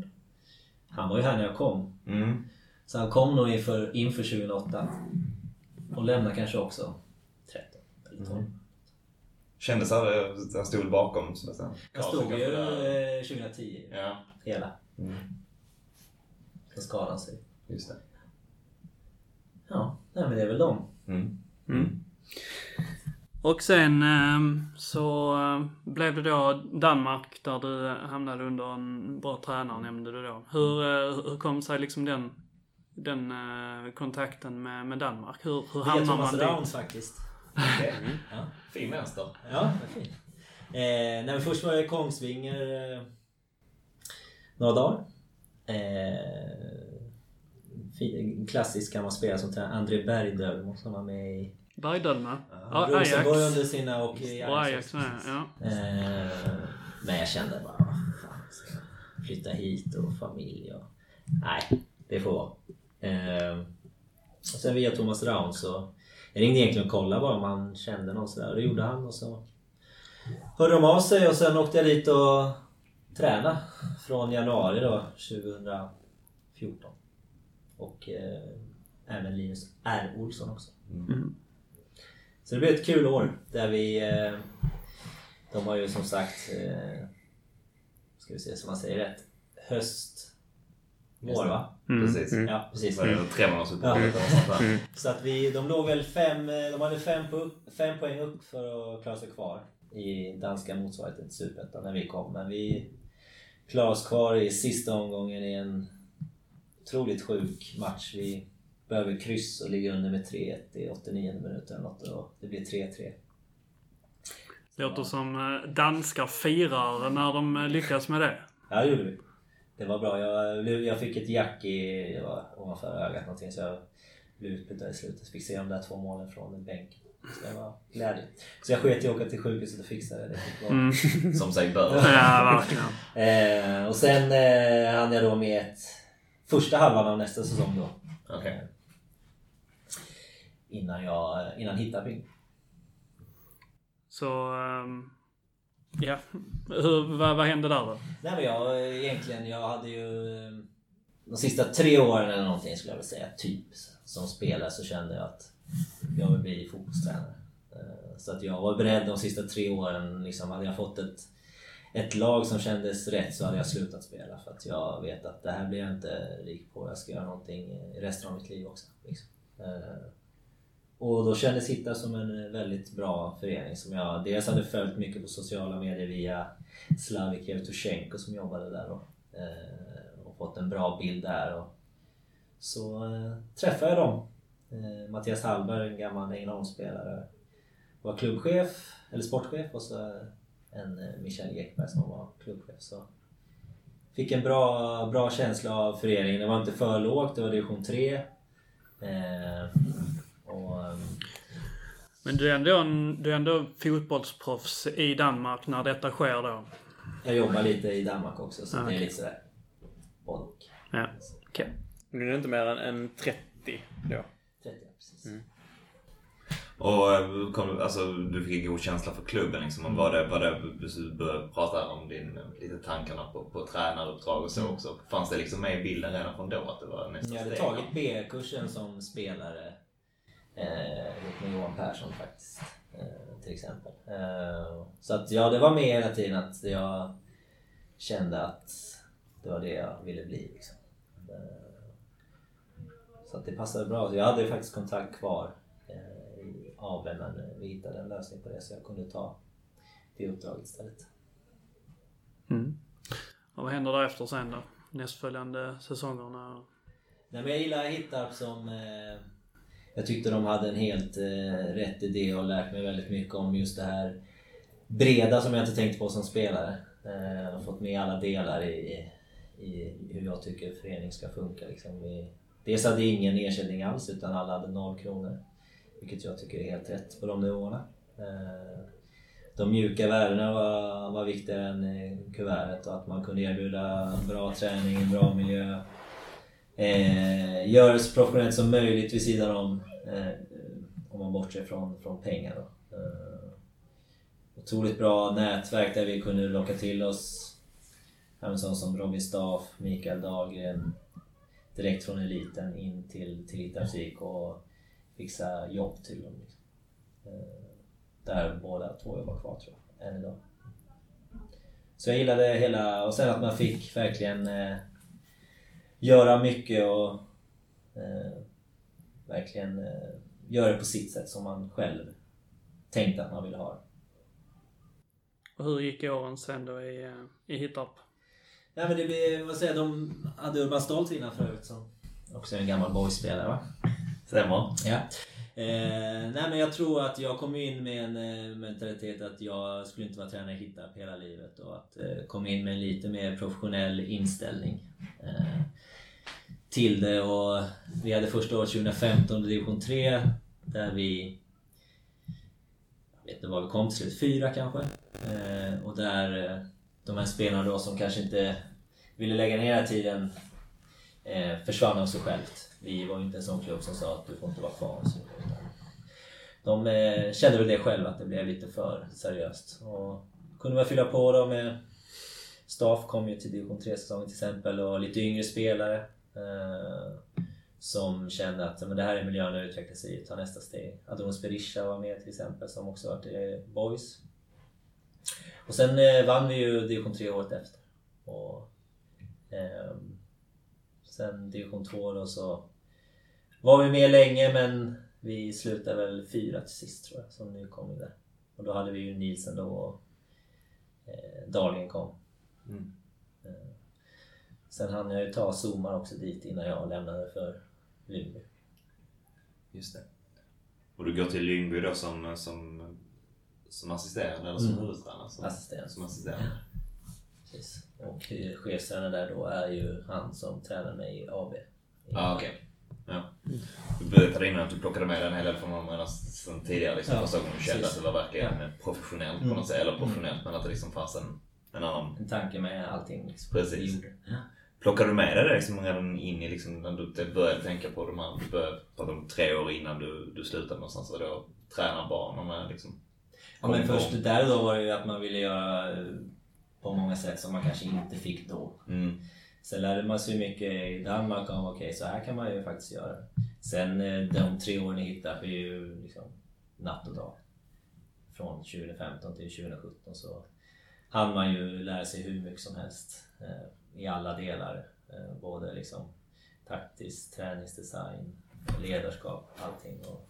han var ju här när jag kom. Mm. Så han kom nog inför, inför 2008. Och lämnade kanske också 13 eller 12. Kändes det att han stod bakom så att säga. Han stod ju eh, 2010 Ja, hela. Mm. Sen skadade han sig. just det. Ja, nej, men det är väl dem. Mm. Mm. Och sen ehm, så eh, blev det då Danmark där du hamnade under en bra tränare nämnde du då. Hur, eh, hur kom sig liksom den, den eh, kontakten med, med Danmark? Hur, hur hamnar man dit? faktiskt. Okej. Ja. Fin vänster. Ja, fint. Eh, nej, först var jag i Kongsvinger eh, några dagar. Eh, fin, klassisk gammal spelare som tränar. André Bergdöl som var med i Bergdölme? Ja, Ajax. Rosenborg under sina och i Ajax. Med, ja. Eh, men jag kände bara, fan, ska jag flytta hit och familj och... Nej, det får vara. Eh, sen via Thomas Raun så... Jag ringde egentligen och kollade bara om han kände någon sådär. Det gjorde han och så hörde de av sig och sen åkte jag dit och tränade från januari då, 2014. Och eh, även Linus R. Olsson också. Mm. Så det blev ett kul år där vi... Eh, de har ju som sagt... Eh, ska vi se så man säger rätt. Höst... Vår va? Precis. Ja precis. Det tre eller något sånt där? Så att vi, de låg väl fem, de hade fem, på, fem poäng upp för att klara sig kvar i danska motsvarigheten till Superettan när vi kom. Men vi klarade oss kvar i sista omgången i en otroligt sjuk match. Vi behöver kryss och ligger under med 3-1 i 89 minuter eller något och det blir 3-3. Låter som eh, danskar firar när de lyckas med det. Ja, det gjorde vi. Det var bra. Jag, jag fick ett jack i, det var ovanför ögat någonting så jag blev utbytt i slutet. Fick se de där två målen från bänken. Så det var glädje. Så jag sket i att åka till sjukhuset och fixa det. det. Mm. Som sig bör. Ja, verkligen. Eh, och sen eh, hann jag då med ett, första halvan av nästa säsong då. Okej. Innan jag innan Hittaping. Så, ehm, ja. Hur, vad, vad hände där då? Nej men jag egentligen, jag hade ju eh, de sista tre åren eller någonting skulle jag väl säga, typ som spelare så kände jag att jag vill bli fotbollstränare. Eh, så att jag var beredd de sista tre åren, liksom hade jag fått ett, ett lag som kändes rätt så hade jag slutat spela för att jag vet att det här blir jag inte rik på. Jag ska göra någonting i resten av mitt liv också. Liksom. Eh, och då kändes Hitta som en eh, väldigt bra förening som jag dels hade följt mycket på sociala medier via Slavik Jevtusjenko som jobbade där och, eh, och fått en bra bild där. Och så eh, träffade jag dem. Mattias Hallberg, en gammal Ängelholmsspelare, var klubbchef, eller sportchef och så en eh, Michael Ekberg som var klubbchef. Så fick en bra, bra känsla av föreningen. Det var inte för lågt, det var division 3. Eh, och, ehm, Men du är ändå, en, du är ändå fotbollsproffs i Danmark när detta sker då? jag jobbar lite i Danmark också så Ah, det är lite sådär och. Ja, okej. Nu är det inte mer än, än 30 då. 30 precis. Och eh, kom, du- alltså, du fick en god känsla för klubben liksom. Var det, var det, du började prata om din, lite tankarna på, på tränaruppdrag och så också. Fanns det liksom med i bilden redan från då att det var nästa Jag hade steg? tagit B-kursen som spelare eh, med Johan Persson faktiskt. Eh, till exempel. Eh, så att ja, det var med hela tiden att jag kände att det var det jag ville bli. Liksom. Eh, så att det passade bra. Jag hade faktiskt kontakt kvar eh, i Aveln men vi hittade en lösning på det så jag kunde ta det uppdraget istället. Mm. Och vad händer därefter sen då? Nästföljande säsongerna? Nej, men jag gillar Hittarp som... Eh, jag tyckte de hade en helt eh, rätt idé och lärt mig väldigt mycket om just det här breda som jag inte tänkte på som spelare. Eh, fått med alla delar i, i hur jag tycker förening ska funka. Liksom. Vi, dels hade ingen ersättning alls utan alla hade noll kronor. Vilket jag tycker är helt rätt på de nivåerna. Eh, de mjuka värdena var, var viktigare än eh, kuvertet och att man kunde erbjuda bra träning, bra miljö. Eh, göra det så professionellt som möjligt vid sidan om. Eh, om man bortser från, från pengar. Då. Eh, otroligt bra nätverk där vi kunde locka till oss även sådana som Robin Staff, Mikael Dahlgren direkt från eliten in till, till Itarpsik och fixa jobb till dem. Liksom. Eh, där båda två jobbar kvar tror jag, än idag. Så jag gillade hela, och sen att man fick verkligen eh, göra mycket och eh, verkligen eh, göra det på sitt sätt som man själv tänkte att man ville ha. Och hur gick åren sen då i, eh, i Hittarp? Nej men det blir, vad säger de hade Urban Stolt innan förut som också är en gammal boyspelare va? Stämmer. Ja. Eh, nej men jag tror att jag kom in med en eh, mentalitet att jag skulle inte vara tränare i Hittarp hela livet och att eh, kom in med en lite mer professionell inställning eh, till det och vi hade första året 2015 i division 3 där vi jag vet inte vad vi kom till slut, fyra kanske. Eh, och där eh, de här spelarna då som kanske inte ville lägga ner tiden eh, försvann av sig självt. Vi var ju inte en sån klubb som sa att du får inte vara kvar. Så, de eh, kände väl det själva, att det blev lite för seriöst. Och kunde man fylla på då med Staff kom ju till division 3-säsongen till exempel och lite yngre spelare. Eh, som kände att men det här är miljön att utvecklas i, ta nästa steg. Adonis Berisha var med till exempel som också varit i Boys. Och sen eh, vann vi ju division 3 året efter. Och, eh, sen division 2 då så var vi med länge men vi slutade väl fyra till sist tror jag som nykomling där. Och då hade vi ju Nielsen då och eh, Dahlgren kom. Mm. Sen hann jag ju ta Zoomar också dit innan jag lämnade för Lyngby. Just det. Och du går till Lyngby då som, som, som assisterande eller som Mm. huvudtränare? Som, Assistent. Som assisterande. Precis. Och eh, chefstränare där då är ju han som tränar mig i AB. Ja, ah, okej. Ja. Du berättade innan att du plockade med dig en hel del från honom sen tidigare. Liksom, Ja, första gången du kände att det var verkligen professionellt på Mm. något sätt. Eller professionellt, men att det liksom fanns en, en annan... En tanke med allting liksom, Precis. gjorde. Plockade du med dig det liksom redan in i liksom, när du började tänka på de här, du började tre år innan du, du slutade någonstans och då träna barnen med liksom... Ja, men först där och då var det ju att man ville göra eh, på många sätt som man kanske inte fick då. Mm. Sen lärde man sig mycket i Danmark om okej, så här kan man ju faktiskt göra. Sen eh, de tre åren i Hittarp är ju liksom natt och dag. Från 2015 till 2017 så hann man ju lära sig hur mycket som helst eh, i alla delar. Eh, både liksom taktiskt, träningsdesign, ledarskap, allting. Och,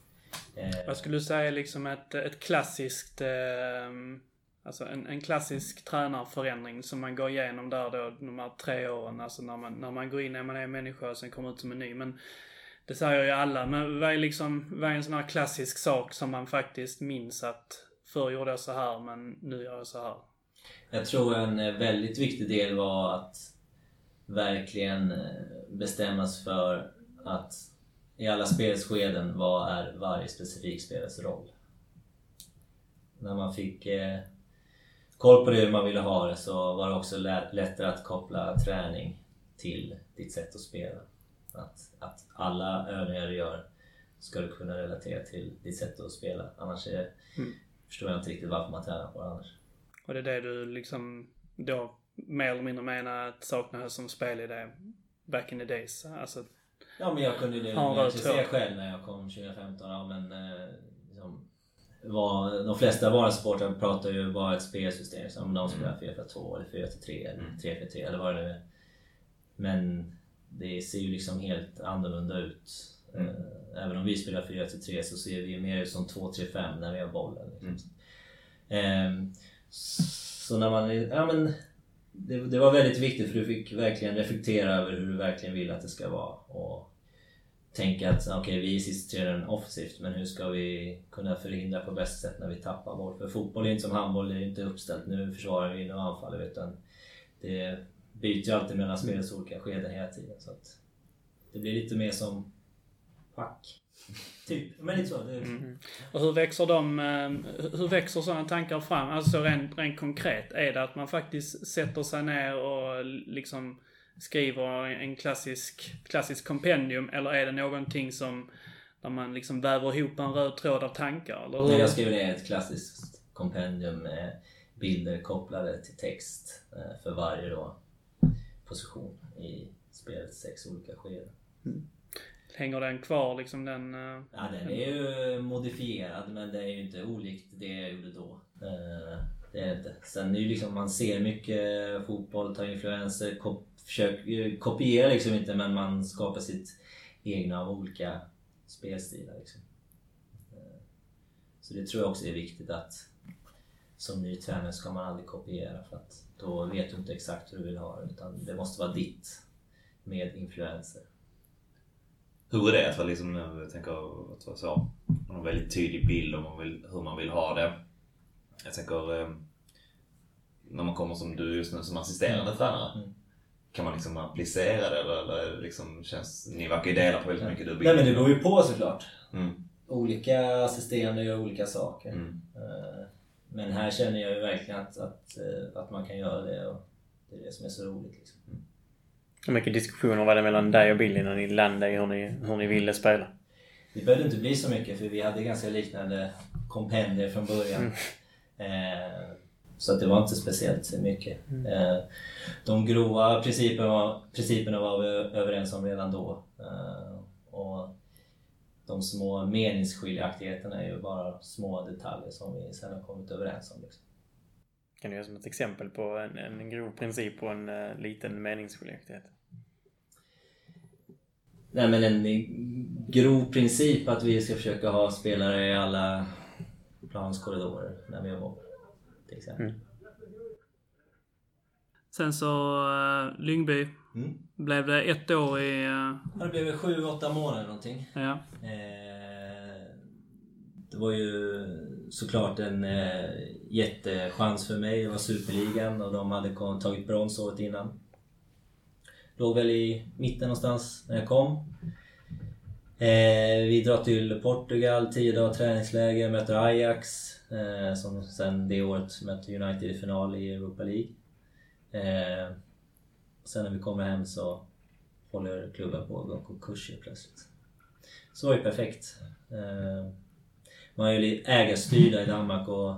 eh, Vad skulle du säga är liksom ett, ett klassiskt... Eh, alltså en, en klassisk tränarförändring som man går igenom där då, de här tre åren. Alltså när man, när man går in när man är människa och sen kommer ut som en ny. Men det säger ju alla. Men vad är liksom, vad är en sån här klassisk sak som man faktiskt minns att förr gjorde jag så här men nu gör jag så här. Jag tror en eh, väldigt viktig del var att verkligen eh, bestämmas för att i alla spelskeden, vad är varje specifik spelares roll? När man fick eh, koll på det hur man ville ha det så var det också lä- lättare att koppla träning till ditt sätt att spela. Att, att alla övningar du gör ska du kunna relatera till ditt sätt att spela. Annars är, Mm. förstår jag inte riktigt varför man tränar på det annars. Och det är det du liksom då mer eller mindre menar att saknades som spelidé back in the days. Alltså, Ja men jag kunde ju röd se själv när jag kom 2015. Ja, men, eh, liksom, var, de flesta vardagssportare pratar ju bara ett spelsystem. Som de spelar 4-4-2 eller 4-3 eller Mm. 3-4-3 eller vad det nu är. Men det ser ju liksom helt annorlunda ut. Mm. Eh, Även om vi spelar 4-3 så ser vi ju mer ut som 2-3-5 när vi har bollen. Liksom. Ehm, så när man... Ja, men, det, det var väldigt viktigt för du fick verkligen reflektera över hur du verkligen vill att det ska vara. Och tänka att okej, vi sitter den offensivt men hur ska vi kunna förhindra på bästa sätt när vi tappar boll? För fotboll är inte som handboll, det är inte uppställt nu försvarar vi, nu anfaller vi. Utan det byter ju alltid mellan spelets olika skeden hela tiden. Så att det blir lite mer som pack. Typ, men lite så. Det, Mm. Och hur växer de, eh, hur växer sådana tankar fram? Alltså rent, rent konkret. Är det att man faktiskt sätter sig ner och liksom skriver en klassisk, klassisk kompendium eller är det någonting som där man liksom väver ihop en röd tråd av tankar? Eller Nej, hur? jag skriver ner ett klassiskt kompendium med bilder kopplade till text eh, för varje då position i spelets sex olika skeden. Hänger den kvar liksom den... Eh, ja, den är ju modifierad men det är ju inte olikt det jag gjorde då. Eh, det är det inte. Sen är det ju liksom, man ser mycket fotboll, tar influenser, kop, försöker eh, kopierar liksom inte men man skapar sitt egna av olika spelstilar liksom. Så det tror jag också är viktigt att som ny tränare ska man aldrig kopiera för att då vet du inte exakt hur du vill ha det utan det måste vara ditt med influenser. Hur är det att vara liksom, jag tänker att vara så, man har en väldigt tydlig bild om man vill, hur man vill ha det. Jag tänker, eh, när man kommer som du just nu som assisterande tränare. Mm. Kan man liksom applicera det eller, eller liksom känns, ni verkar ju dela på väldigt mycket du Nej men det beror ju på såklart. Mm, Olika assisterande gör olika saker. mm, Eh, Men här känner jag ju verkligen att, att, eh, att man kan göra det och det är det som är så roligt. Liksom. Hur mycket diskussioner var det mellan dig och Billy när ni landade i hur ni, hur ni ville spela? Det behövde inte bli så mycket för vi hade ganska liknande kompendier från början. Eh, så att det var inte speciellt mycket. Eh, de grova principerna, principerna var vi överens om redan då. Eh, och de små meningsskiljaktigheterna är ju bara små detaljer som vi sen har kommit överens om. Liksom. Kan du ge som ett exempel på en, en grov princip och en uh, liten meningsskiljaktighet? Nej men en grov princip att vi ska försöka ha spelare i alla plans korridorer när vi har mål. Till exempel. Mm. Sen så uh, Lyngby. Mm. Blev det ett år i... Uh, Ja, det blev sju, åtta månader någonting. ja. Eh, det var ju såklart en eh, jättechans för mig. Det var Superligan och de hade tagit brons året innan. Låg väl i mitten någonstans när jag kom. Eh, vi drar till Portugal, 10 dagar träningsläger, möter Ajax. Eh, som sen det året mötte United i final i Europa League. Eh, sen när vi kommer hem så håller klubben på att gå konkurs helt plötsligt. Så var ju perfekt. Eh, Man är ju lite ägarstyrda i Danmark och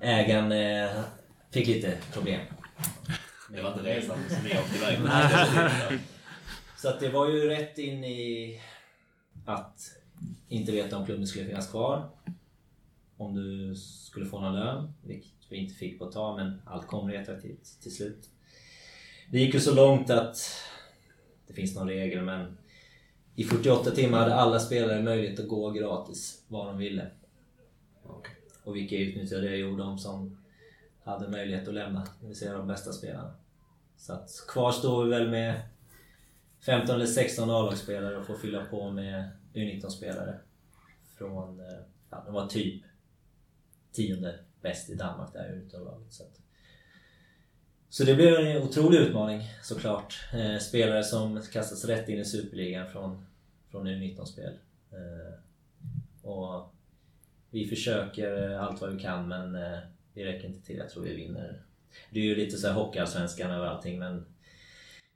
ägaren eh, fick lite problem. Det var inte resan som ni åkte iväg på. Så att det var ju rätt in i att inte veta om klubben skulle finnas kvar. Om du skulle få någon lön, vilket vi inte fick på ett tag, men allt kom retroaktivt till slut. Det gick ju så långt att det finns någon regel, men i 48 timmar hade alla spelare möjlighet att gå gratis var de ville. Och vilka utnyttjade det? Jo, de som hade möjlighet att lämna, det vill säga de bästa spelarna. Så att kvar står vi väl med 15 eller 16 A-lagsspelare och får fylla på med U19-spelare. Från, eh, ja, de var typ tionde bäst i Danmark där i U19-laget. Så, att, så det blev en otrolig utmaning såklart. Eh, spelare som kastas rätt in i Superligan från, från U19-spel. Eh, och vi försöker eh, allt vad vi kan men eh, vi räcker inte till. Jag tror vi vinner. Det är ju lite så här hockeyallsvenskan över allting men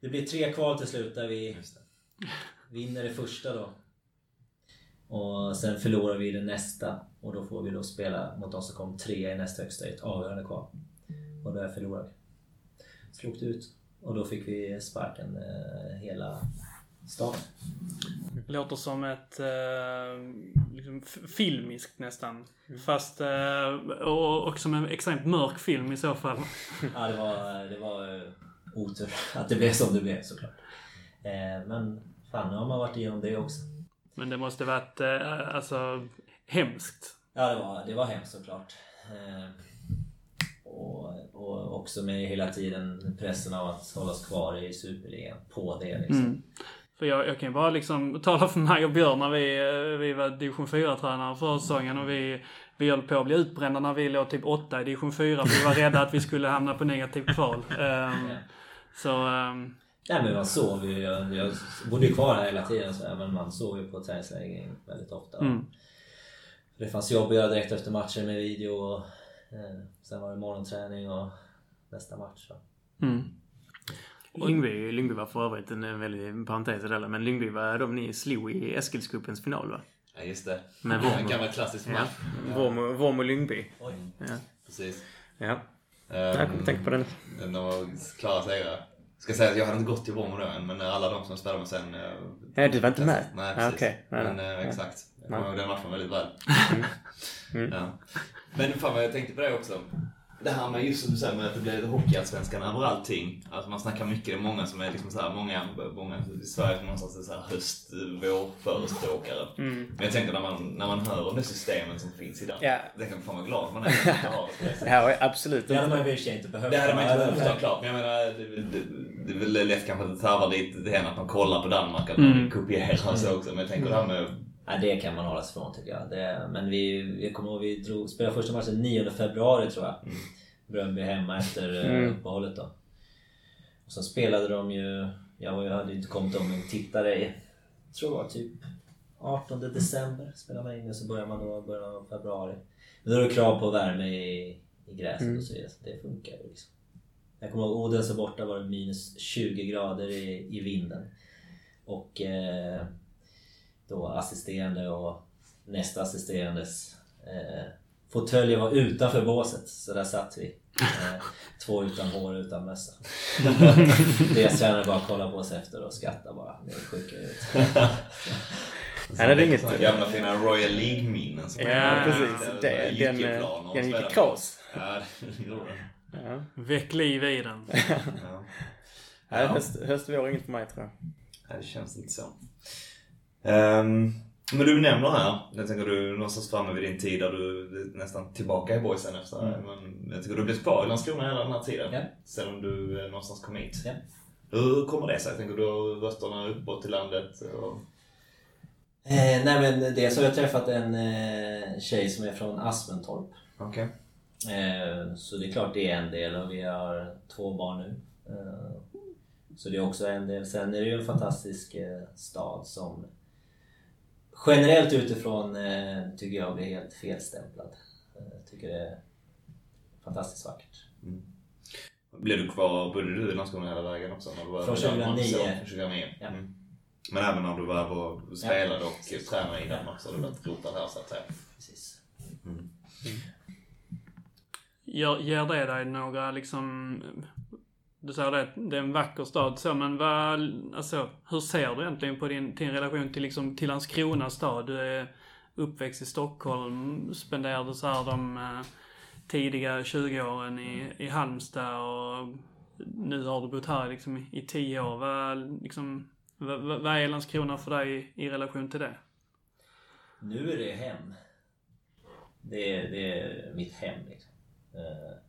det blir tre kval till slut där vi det. vinner det första då. Och sen förlorar vi det nästa och då får vi då spela mot de som kom tre i nästa högsta i ett avgörande kval. Och där förlorade vi. Så åkte ut och då fick vi sparken eh, hela stan. Låter som ett eh, liksom filmiskt nästan. Fast eh, och, och som en extremt mörk film i så fall. Ja, det var, det var eh, otur att det blev som det blev såklart. Eh, men fan, nu har man varit igenom det också. Men det måste varit eh, alltså hemskt. Ja, det var, det var hemskt såklart. Eh, och, och också med hela tiden pressen av att hållas kvar i Superligan på det liksom. Mm. För jag, jag kan ju bara liksom tala för mig och Björn när vi, eh, vi var division 4-tränare förra säsongen och vi, vi höll på att bli utbrända när vi låg typ 8 i division 4 för vi var rädda att vi skulle hamna på negativt kval. Ja. så ehm, Nej men man sov ju. Jag, jag bodde ju kvar här hela tiden så men man sov ju på träningsläger väldigt ofta. Mm. Det fanns jobb att göra direkt efter matchen med video och eh, sen var det morgonträning och nästa match. Så. mm. Lyngby, Lyngby var för övrigt en, en väldig parentes där, men Lyngby var de ni slog i Eskilscupens final va? Ja, just det. Med En Vormo. gammal klassisk Ja. match. Vormo, Vormo Lyngby. Oj. Ja. Precis. ja. Jag kommer Um, tänka på den. De var klara segrar. Ska säga att jag hade inte gått till Vormo då än, men alla de som spelade med sen... eh, Ja, du var inte med? Nej, Ah, precis. okej. Nej, Men eh, exakt. Jag kommer ihåg den matchen väldigt väl. Mm. Ja. Men fan vad jag tänkte på det också. Det här med just som du säger med att det blir hockeyallsvenskan över allting. Alltså man snackar mycket, det är många som är liksom så här, många, många i Sverige som någonstans är så här höst, vår förespråkare. Mm. Men jag tänker när man, när man hör om det systemet som finns idag. Ja. Det kan fan vara glad man är att inte har det. Ja, absolut. Det hade man ju inte behövt. Det hade man inte behövt Nej. såklart. Men jag menar, det, det, det är väl lätt kanske att det tarvar lite det här att man kollar på Danmark, att Mm. man kopierar och så också. Men jag tänker det här med... Nej, det kan man hålla sig ifrån tycker jag. Det, men vi, jag kommer ihåg vi drog, spelade första matchen 9 februari tror jag. Bröndby hemma efter mm. Mm. uppehållet då. Och sen spelade de ju, jag ju- hade ju inte kommit om min tittare i, tror det var typ 18 december spelade man in och så börjar man då början av februari. Men då är det krav på värme i, i gräset och så vidare. Så det funkar ju liksom. Jag kommer ihåg Odense borta var det minus 20 grader i, i vinden. Och eh, då assisterande och nästa assisterandes eh, fåtöljer var utanför båset. Så där satt vi. Eh, två utan hår och utan mössa. Deras tränare bara kollade på oss efter och skrattade bara. Ni är sjuka huvudet. Nej, det är inget... Gamla fina Royal League-minnen. Ja, är- precis. Det, den, eh, den gick i kras. Ja, det gjorde den. Ja. Väck liv i den. Ja. Nej, Ja. höst, höst vår inget för mig tror jag. Nej, det känns inte så. Ehm, men du nämner här, jag tänker du är någonstans framme vid din tid där du är nästan tillbaka i boysen efter. Men jag tycker du har blivit kvar i Landskrona hela den här tiden. Ja. Sedan du eh, någonstans kom hit. Ja. Hur kommer det sig? Jag tänker du har rötterna uppåt i landet. Och... Eh, nej men dels har jag träffat en eh, tjej som är från Aspentorp. Okej. Eh, så det är klart det är en del och vi har två barn nu. Eh, så det är också en del. Sen är det ju en fantastisk eh, stad som generellt utifrån eh, tycker jag blir helt felstämplad. Eh, tycker det är fantastiskt vackert. Blev du kvar, bodde du i Landskrona hela vägen också? När du var Från över i Danmark? 2009. Så, Från 2009. Ja. Mm. Men även när du var och spelade och tränade i Danmark så har du varit rotad här så att säga. Precis. Ger, ger det dig några liksom... Du säger det, det är en vacker stad så, men vad, alltså, hur ser du egentligen på din, din relation till, liksom, till Landskrona stad? Du är uppväxt i Stockholm, spenderade så här de eh, tidiga 20 åren i, i Halmstad och nu har du bott här liksom, i, 10 år. Vad, liksom, vad, vad är Landskrona för dig i, i relation till det? Nu är det hem. Det är, det är mitt hem liksom. Eh,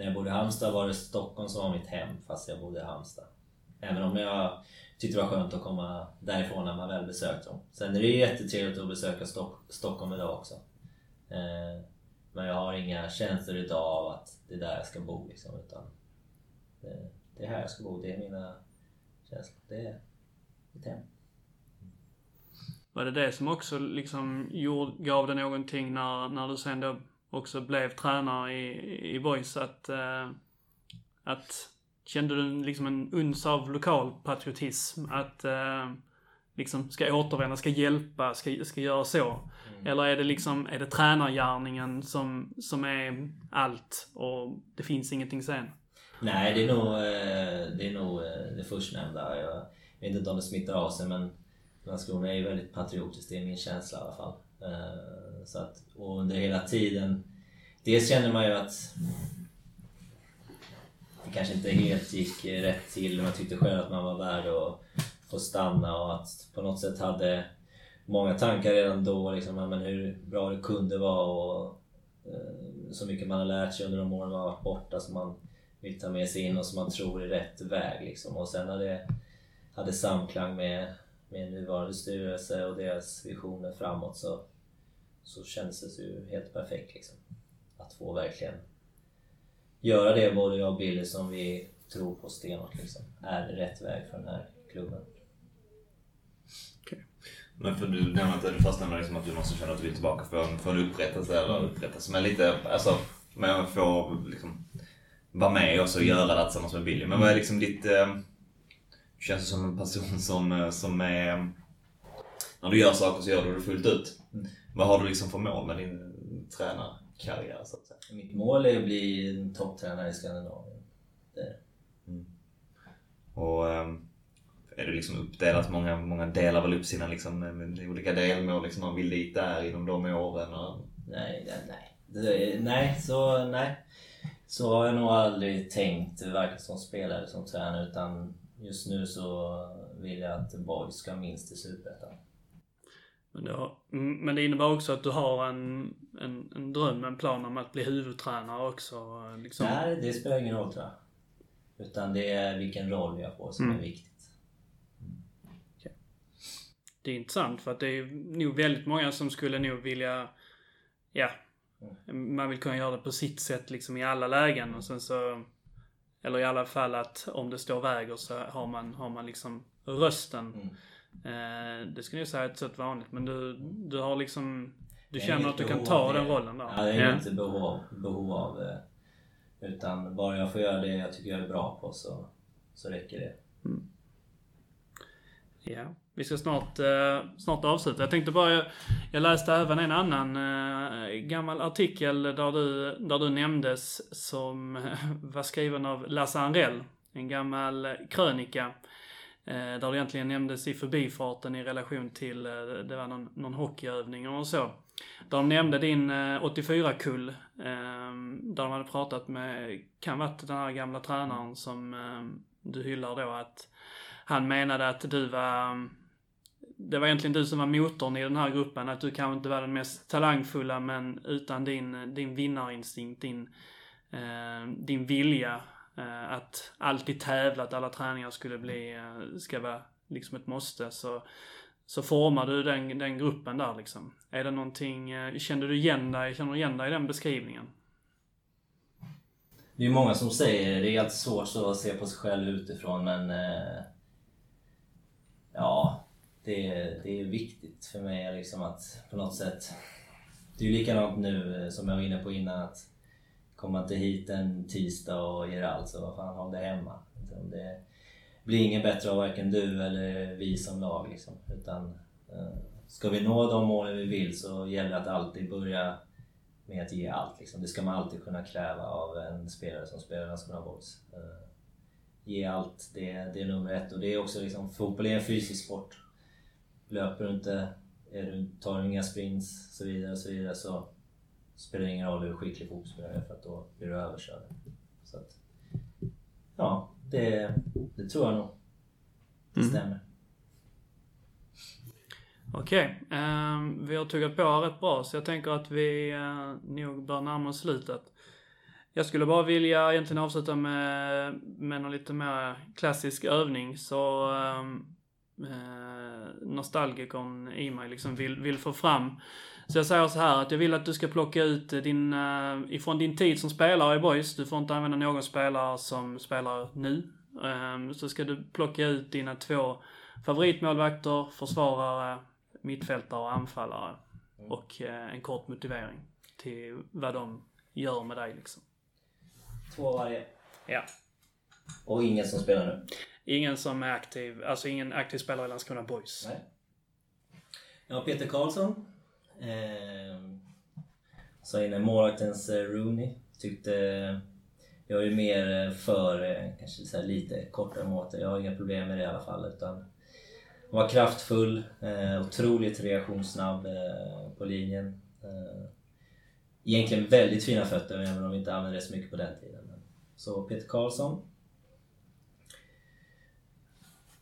när jag bodde i Halmstad var det Stockholm som var mitt hem fast jag bodde i Halmstad. Även om jag tyckte det var skönt att komma därifrån när man väl besökte dem. Sen är det ju jättetrevligt att besöka Stock Stockholm idag också. Eh, men jag har inga känslor idag av att det är där jag ska bo liksom. Utan det, det är här jag ska bo. Det är mina känslor. Det är mitt hem. Var det det som också liksom gjorde, gav dig någonting när, när du sen då också blev tränare i, i Boys att, eh, att kände du liksom en uns av lokal patriotism? Att eh, liksom ska återvända, ska hjälpa, ska, ska göra så? Eller är det liksom, är det tränargärningen som, som är allt och det finns ingenting sen? Nej, det är nog eh, det, är nog eh, det förstnämnda. Jag vet inte om det smittar av sig men Landskrona är ju väldigt patriotiskt, det är min känsla i alla fall. Så att, och under hela tiden, dels känner man ju att det kanske inte helt gick rätt till. Man tyckte själv att man var värd att få stanna och att på något sätt hade många tankar redan då. Liksom, men hur bra det kunde vara och eh, så mycket man har lärt sig under de åren man har varit borta som man vill ta med sig in och som man tror är rätt väg. Liksom. Och sen när det hade samklang med, med nuvarande styrelse och deras visioner framåt så, så kändes det ju helt perfekt. Liksom. Att få verkligen göra det både jag och Billy som vi tror på stenhårt liksom, är rätt väg för den här klubben. Men för du nämnde inte, du först nämnde liksom att du måste känna att du vill tillbaka från, från upprättelse eller upprättelse. Men lite, alltså, men få liksom vara med och så göra det tillsammans med Billy. Men vad är liksom ditt... Eh, känns som en person som, eh, som är... När du gör saker så gör du det fullt ut. Vad har du liksom för mål med din tränarkarriär så att säga? Mitt mål är att bli en topptränare i Skandinavien. Det det. Och ehm, är det liksom uppdelat? Många, många delar väl upp sina liksom, med olika delmål. Liksom, man vill dit där inom de åren. Och, Nej, nej, nej. Nej, så nej. Så har jag nog aldrig tänkt, varken som spelare eller som tränare, utan just nu så vill jag att Boys ska minst till Superettan. Men det, har, mm, men det innebär också att du har en, en, en dröm, en plan om att bli huvudtränare också? Liksom. Nej, det spelar ingen roll tror jag. Utan det är vilken roll jag får som Mm. är viktigt. Det är intressant för att det är nog väldigt många som skulle nog vilja, ja, man vill kunna göra det på sitt sätt liksom i alla lägen och sen så, eller i alla fall att om det står väger så har man, har man liksom rösten. Mm. Eh, det skulle jag säga är ett vanligt men du, du har liksom, du känner att du kan ta den rollen där. Ja, det är Ja. inte behov av, behov av Utan bara jag får göra det jag tycker jag är bra på så, så räcker det. Ja, vi ska snart, eh, snart avsluta. Jag tänkte bara, jag, läste även en annan eh, gammal artikel där du, där du nämndes som var skriven av Lasse Anrell. En gammal krönika. Eh, där det egentligen nämndes i förbifarten i relation till, eh, det var någon, någon hockeyövning och så. Där de nämnde din eh, 84-kull. Eh, där de hade pratat med, kan varit den här gamla tränaren som eh, du hyllar då att han menade att du var... Det var egentligen du som var motorn i den här gruppen. Att du kanske inte var den mest talangfulla men utan din, din vinnarinstinkt, din, eh, din vilja Eh, att alltid tävla, att alla träningar skulle bli, eh, ska vara liksom ett måste. Så, så formar du den, den gruppen där liksom. Är det någonting, eh, kände du igen dig, känner du igen dig i den beskrivningen? Det är många som säger det. Är alltid svårt att se på sig själv utifrån men... Ja, det, är- det är viktigt för mig liksom att på något sätt... Det är ju likadant nu som jag var inne på innan att komma inte hit en tisdag och ger allt så vad fan håll dig hemma. Liksom, det blir inget bättre av varken du eller vi som lag liksom. Utan eh, ska vi nå de målen vi vill så gäller det att alltid börja med att ge allt. Liksom. Det ska man alltid kunna kräva av en spelare som spelar Landskrona Boys. Eh, ge allt, det, det är nummer ett. Och det är också liksom, fotboll är en fysisk sport. Löper du inte, är du, tar du inga sprints så vidare, så vidare så spelar ingen roll hur skicklig fotbollsspelare är för att då blir du överkörd. Så att, ja, det, det tror jag nog. Det Mm. stämmer. Okej, ehm, vi har tuggat på rätt bra så jag tänker att vi uh, nog bör närma oss slutet. Jag skulle bara vilja egentligen avsluta med, med någon lite mer klassisk övning så um, uh, nostalgikern i mig liksom vill, vill få fram. Så jag säger så här att jag vill att du ska plocka ut din, uh, ifrån din tid som spelare i Boys, du får inte använda någon spelare som spelar nu. Ehm, så ska du plocka ut dina två favoritmålvakter, försvarare, mittfältare och anfallare. Och eh, en kort motivering till vad de gör med dig liksom. Två varje. Ja. Och ingen som spelar nu. Ingen som är aktiv, alltså ingen aktiv spelare i Landskrona Boys. Nej. Ja, Peter Karlsson. Eh, så inne målvaktens Rooney. Tyckte... Jag är mer eh, för eh, kanske så här lite kortare målvakter. Jag har inga problem med det i alla fall. Utan var kraftfull, eh, otroligt reaktionssnabb eh, på linjen. Eh, egentligen väldigt fina fötter, även om vi inte använde det så mycket på den tiden. Så Peter Karlsson.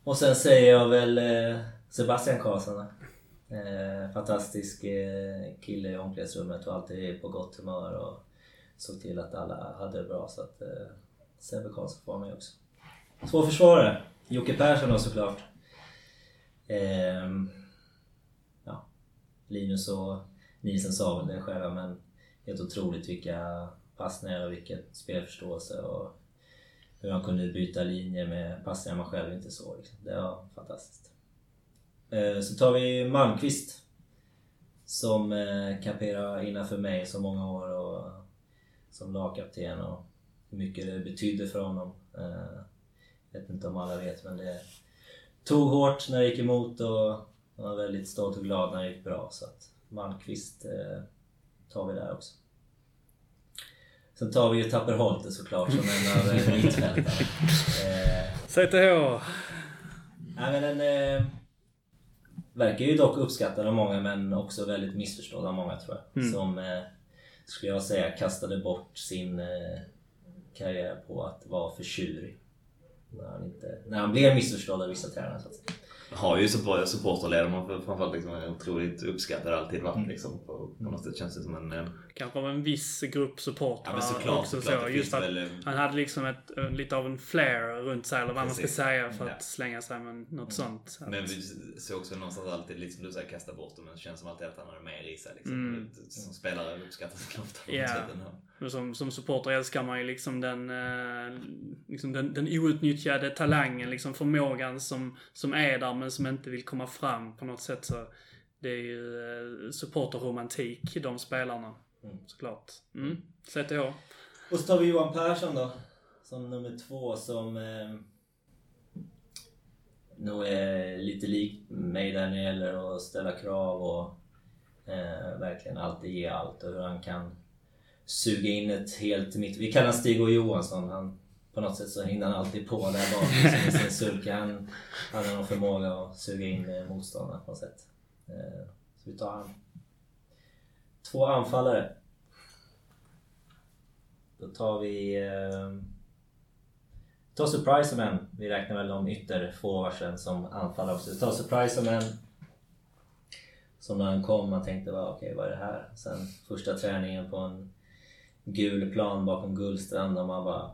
Och sen säger jag väl eh, Sebastian Karlsson. Eh, fantastisk eh, kille i omklädningsrummet och alltid på gott humör och såg till att alla hade det bra. Så att eh, Sebbe Karlsson får mig också. Två försvarare. Jocke Persson då såklart. Ehm, ja, Linus och Nielsen sa väl det själva men helt otroligt vilka passningar och vilken spelförståelse och hur han kunde byta linje med passningar man själv inte såg. Liksom. Det var fantastiskt. Eh, Så tar vi Malmqvist. Som eh, kamperade innanför mig så många år och som lagkapten och hur mycket det betydde för honom. Eh, Jag vet inte om alla vet men det tog hårt när det gick emot och han var väldigt stolt och glad när det gick bra. Så att Malmqvist eh, tar vi där också. Sen tar vi ju Tapper Holte såklart som en av eh, mittfältarna. Eh, CTH! Nej men den eh, verkar ju dock uppskattad av många men också väldigt missförstådd av många tror jag. Mm. Som, eh, skulle jag säga, kastade bort sin eh, karriär på att vara för tjurig. När han, inte, när han blev missförstådd av vissa tränare. Så att säga. Har ju support- supporterledare man framförallt liksom är otroligt uppskattad alltid varit Mm. liksom. På, på något sätt känns det som en... en Kanske av en viss grupp ja supportrar men såklart, också. såklart så. Just att väl... eh, han hade liksom ett, lite av en flair runt sig, eller vad man ska Precis. säga för Ja. att slänga sig med något sånt. Så att- Men vi ser också någonstans alltid, lite som du säger, kasta bort det. Men det känns som alltid att han har mer i sig. Liksom. Mm. Som spelare uppskattas ofta på Ja. något sätt som, som supporter älskar man ju liksom den, eh, liksom den, den outnyttjade talangen, liksom förmågan som, som är där men som inte vill komma fram på något sätt. Så det är ju eh, supporterromantik, de spelarna. Mm. Såklart. Mm. ZTH. Och så tar vi Johan Persson då. Som nummer två som eh, nog är lite lik mig där när det gäller att ställa krav och eh, verkligen alltid ge allt och hur han kan suga in ett helt mitt... Vi kallar honom Stig och Johansson. Han, på något sätt så hinner han alltid på där bak liksom, sin. Han, har någon förmåga att suga in eh, motståndarna på något sätt. Eh, så vi tar han. Två anfallare. Då tar vi... Eh, tar Surprise som en. Vi räknar väl de ytterforwardsen som anfallare också. Vi tar Surprise som en. Som när han kom, man tänkte okej, okej vad är det här? Sen första träningen på en gul plan bakom Gullstrand och man bara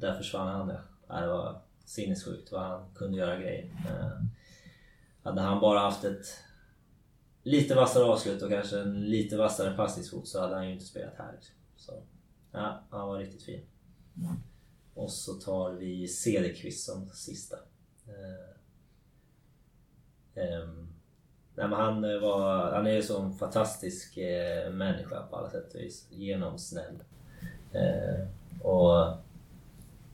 där försvann han ja. Det var sinnessjukt vad han kunde göra grejer. Eh, hade han bara haft ett lite vassare avslut och kanske en lite vassare passningsfot så hade han ju inte spelat här. Liksom. Så, ja, han var riktigt fin. Och så tar vi Cederqvist som sista. Eh, ehm, nej, men han, eh, var, han är ju en sån fantastisk eh, människa på alla sätt och vis. Genomsnäll. Eh, och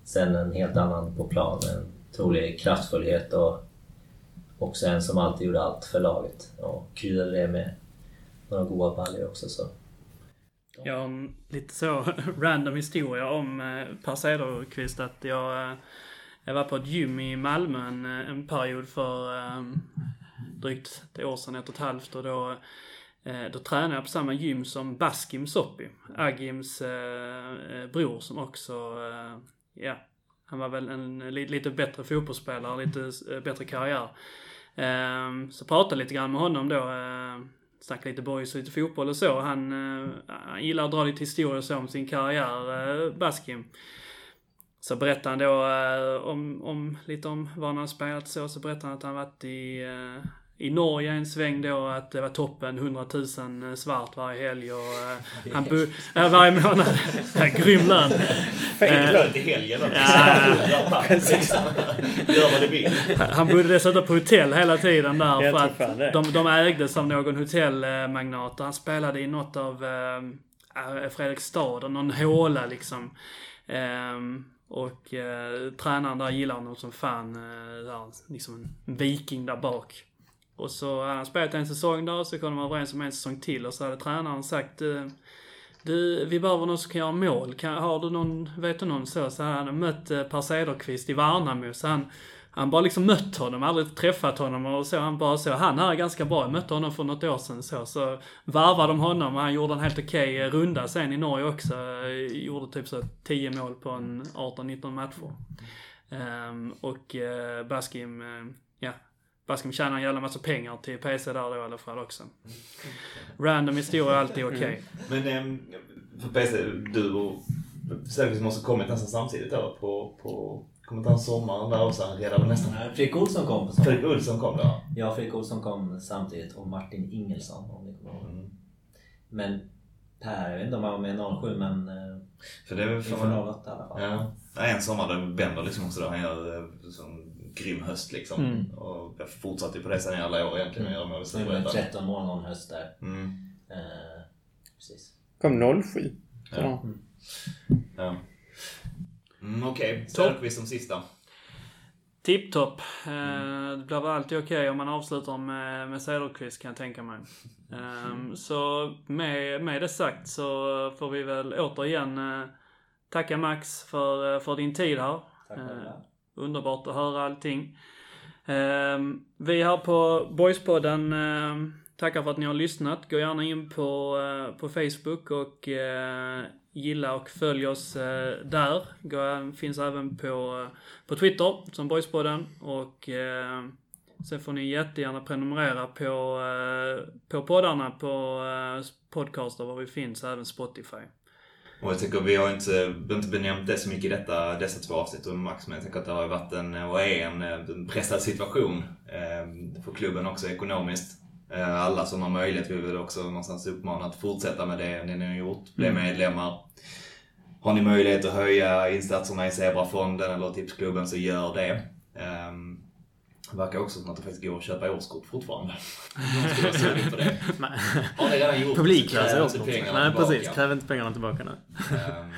sen en helt annan på planen, otrolig kraftfullhet och också en som alltid gjorde allt för laget. Och kryddade det med några goda baljor också. Så. Jag har en lite så random historia om eh, Per Cederqvist att jag, eh, jag var på ett gym i Malmö en, eh, en period för um, drygt ett år sedan, ett och ett halvt och då eh, då tränade jag på samma gym som Baskim Soppi, Agims eh, bror som också, eh, ja, han var väl en lite bättre fotbollsspelare, lite eh, bättre karriär. Ehm, så pratade lite grann med honom då. Eh, Snackade lite boys och lite fotboll och så. Han, eh, han gillar att dra lite historier så om sin karriär, Baskim. Så berättade han då om, om, lite om vad han har spelat så. Så berättade han att han varit i, i Norge en sväng då, att det var toppen, 100 000 svart varje helg och eh, han bo, äh, varje månad. Ja, Grym lön. Fick lön till helgen också. Ja. Gör vad du vill. Han bodde dessutom på hotell hela tiden där för att de, de ägdes av någon hotellmagnat. Han spelade i något av eh, Fredrikstad, och någon håla liksom. Ehm, och eh, tränaren där gillar honom som fan. Eh, där, liksom en viking där bak. Och så hade han spelat en säsong där, så kom de överens om en säsong till och så hade tränaren sagt eh, du, vi behöver någon som kan göra mål. Kan, har du någon, vet du någon så? Så han hade mött eh, Per Cederqvist i Värnamo. Så han, han bara liksom mött honom, aldrig träffat honom och så. Han bara så, han här är ganska bra. Jag mötte honom för något år sedan så. Så varvade de honom och han gjorde en helt okej okay runda sen i Norge också. Gjorde typ så 10 mål på en 18-19 matcher. Um, och uh, Baskim, eh, ja. Baskim tjänar en jävla massa pengar till PC där då i alla fall också. Random historia är alltid okej. Men ehm, för PC, du och Cederqvist måste ha kommit nästan samtidigt då på, på kommer inte han sommaren där också? Han redan nästan... Fredrik Olsson kom på sommaren. Fredrik Olsson kom då? Ja, Fredrik Olsson kom samtidigt och Martin Ingelsson om ni kommer ihåg. Mm. Men Per, jag vet inte om han var med 07 men eh, För det är väl inför fan... 08 i alla fall. Ja. En sommar där Bender liksom också då, han gör eh, sån grym höst liksom. Mm. Och jag fortsatte på det sen i alla år egentligen med att göra mål i Så det var Superettan. 13 mål någon höst där. Mm. Eh, precis. Kom 07. Ja. Ja. Mm, Okej, Cederqvist som sista. Tipptopp. Eh, det blir väl alltid okej om man avslutar med, med Cederqvist kan jag tänka mig. Ehm, så med, med det sagt så får vi väl återigen eh, tacka Max för, för din tid här. Tack själva. Underbart att höra allting. Ehm, vi här på Boyspodden, ehm, tackar för att ni har lyssnat. Gå gärna in på, eh, på Facebook och eh, gilla och följ oss eh, där. Gå, finns även på, eh, på Twitter som Boyspodden och eh, sen får ni jättegärna prenumerera på, eh, på poddarna på eh, podcaster var vi finns, även Spotify. Och jag tycker vi har inte, inte benämnt det så mycket i detta, dessa två avsnitt med Max, men jag tänker att det har varit en, och är en, en pressad situation eh, för klubben också ekonomiskt. Eh, alla som har möjlighet vill väl också någonstans uppmana att fortsätta med det ni har gjort. Bli Mm. medlemmar. Har ni möjlighet att höja insatserna i Zebrafonden eller Tipsklubben så gör det. Det verkar också som att det faktiskt går att köpa årskort fortfarande. Någon skulle på det. Har ni redan gjort kräv årskort. Nej, tillbaka. precis. Kräv inte pengarna tillbaka nu. Ehm,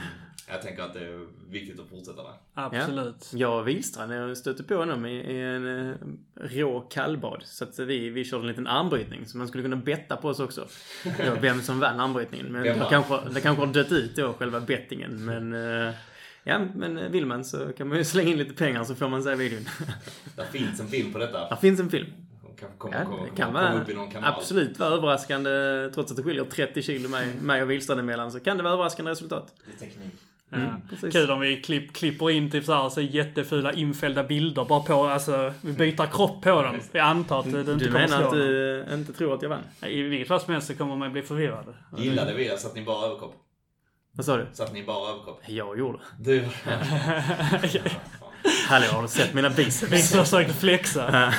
jag tänker att det är viktigt att fortsätta med. Absolut. Jag och Wihlstrand jag stötte på honom i, i en eh, rå kallbad. Så att vi, vi körde en liten armbrytning. Så man skulle kunna betta på oss också. Ja, vem som vann armbrytningen. Men det kanske, det kanske har dött ut då, själva bettingen. Men... eh, Ja, men vill man så kan man ju slänga in lite pengar så får man se videon. Det finns en film på detta. Det finns en film. Kanske kommer, Ja, kommer, kan vara upp i någon kanal. absolut vara överraskande. Trots att det skiljer 30 kilo mig, mig och Wihlstrand emellan så kan det vara överraskande resultat. Det är teknik. Mm, Ja. precis. Kul om vi klipp, klipper in typ såhär så jättefula infällda bilder bara på, alltså vi byter kropp på dem. Jag antar att det inte Du kommer menar slå att dem. du inte tror att jag vann? I vilket fall som helst så kommer man bli förvirrad. Gillade vi det? Satt ni bara överkropp? Vad sa du? Satt ni bara överkropp? Jag gjorde. Du... Hallå, har du sett mina biceps? Wikström försökte flexa.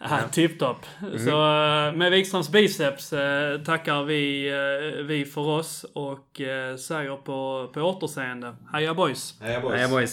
Ja, Tipptopp. Så eh, med Wikströms biceps eh, tackar vi, eh, vi för oss och säger på, på återseende. Heja boys! Heja boys! Nej, boys.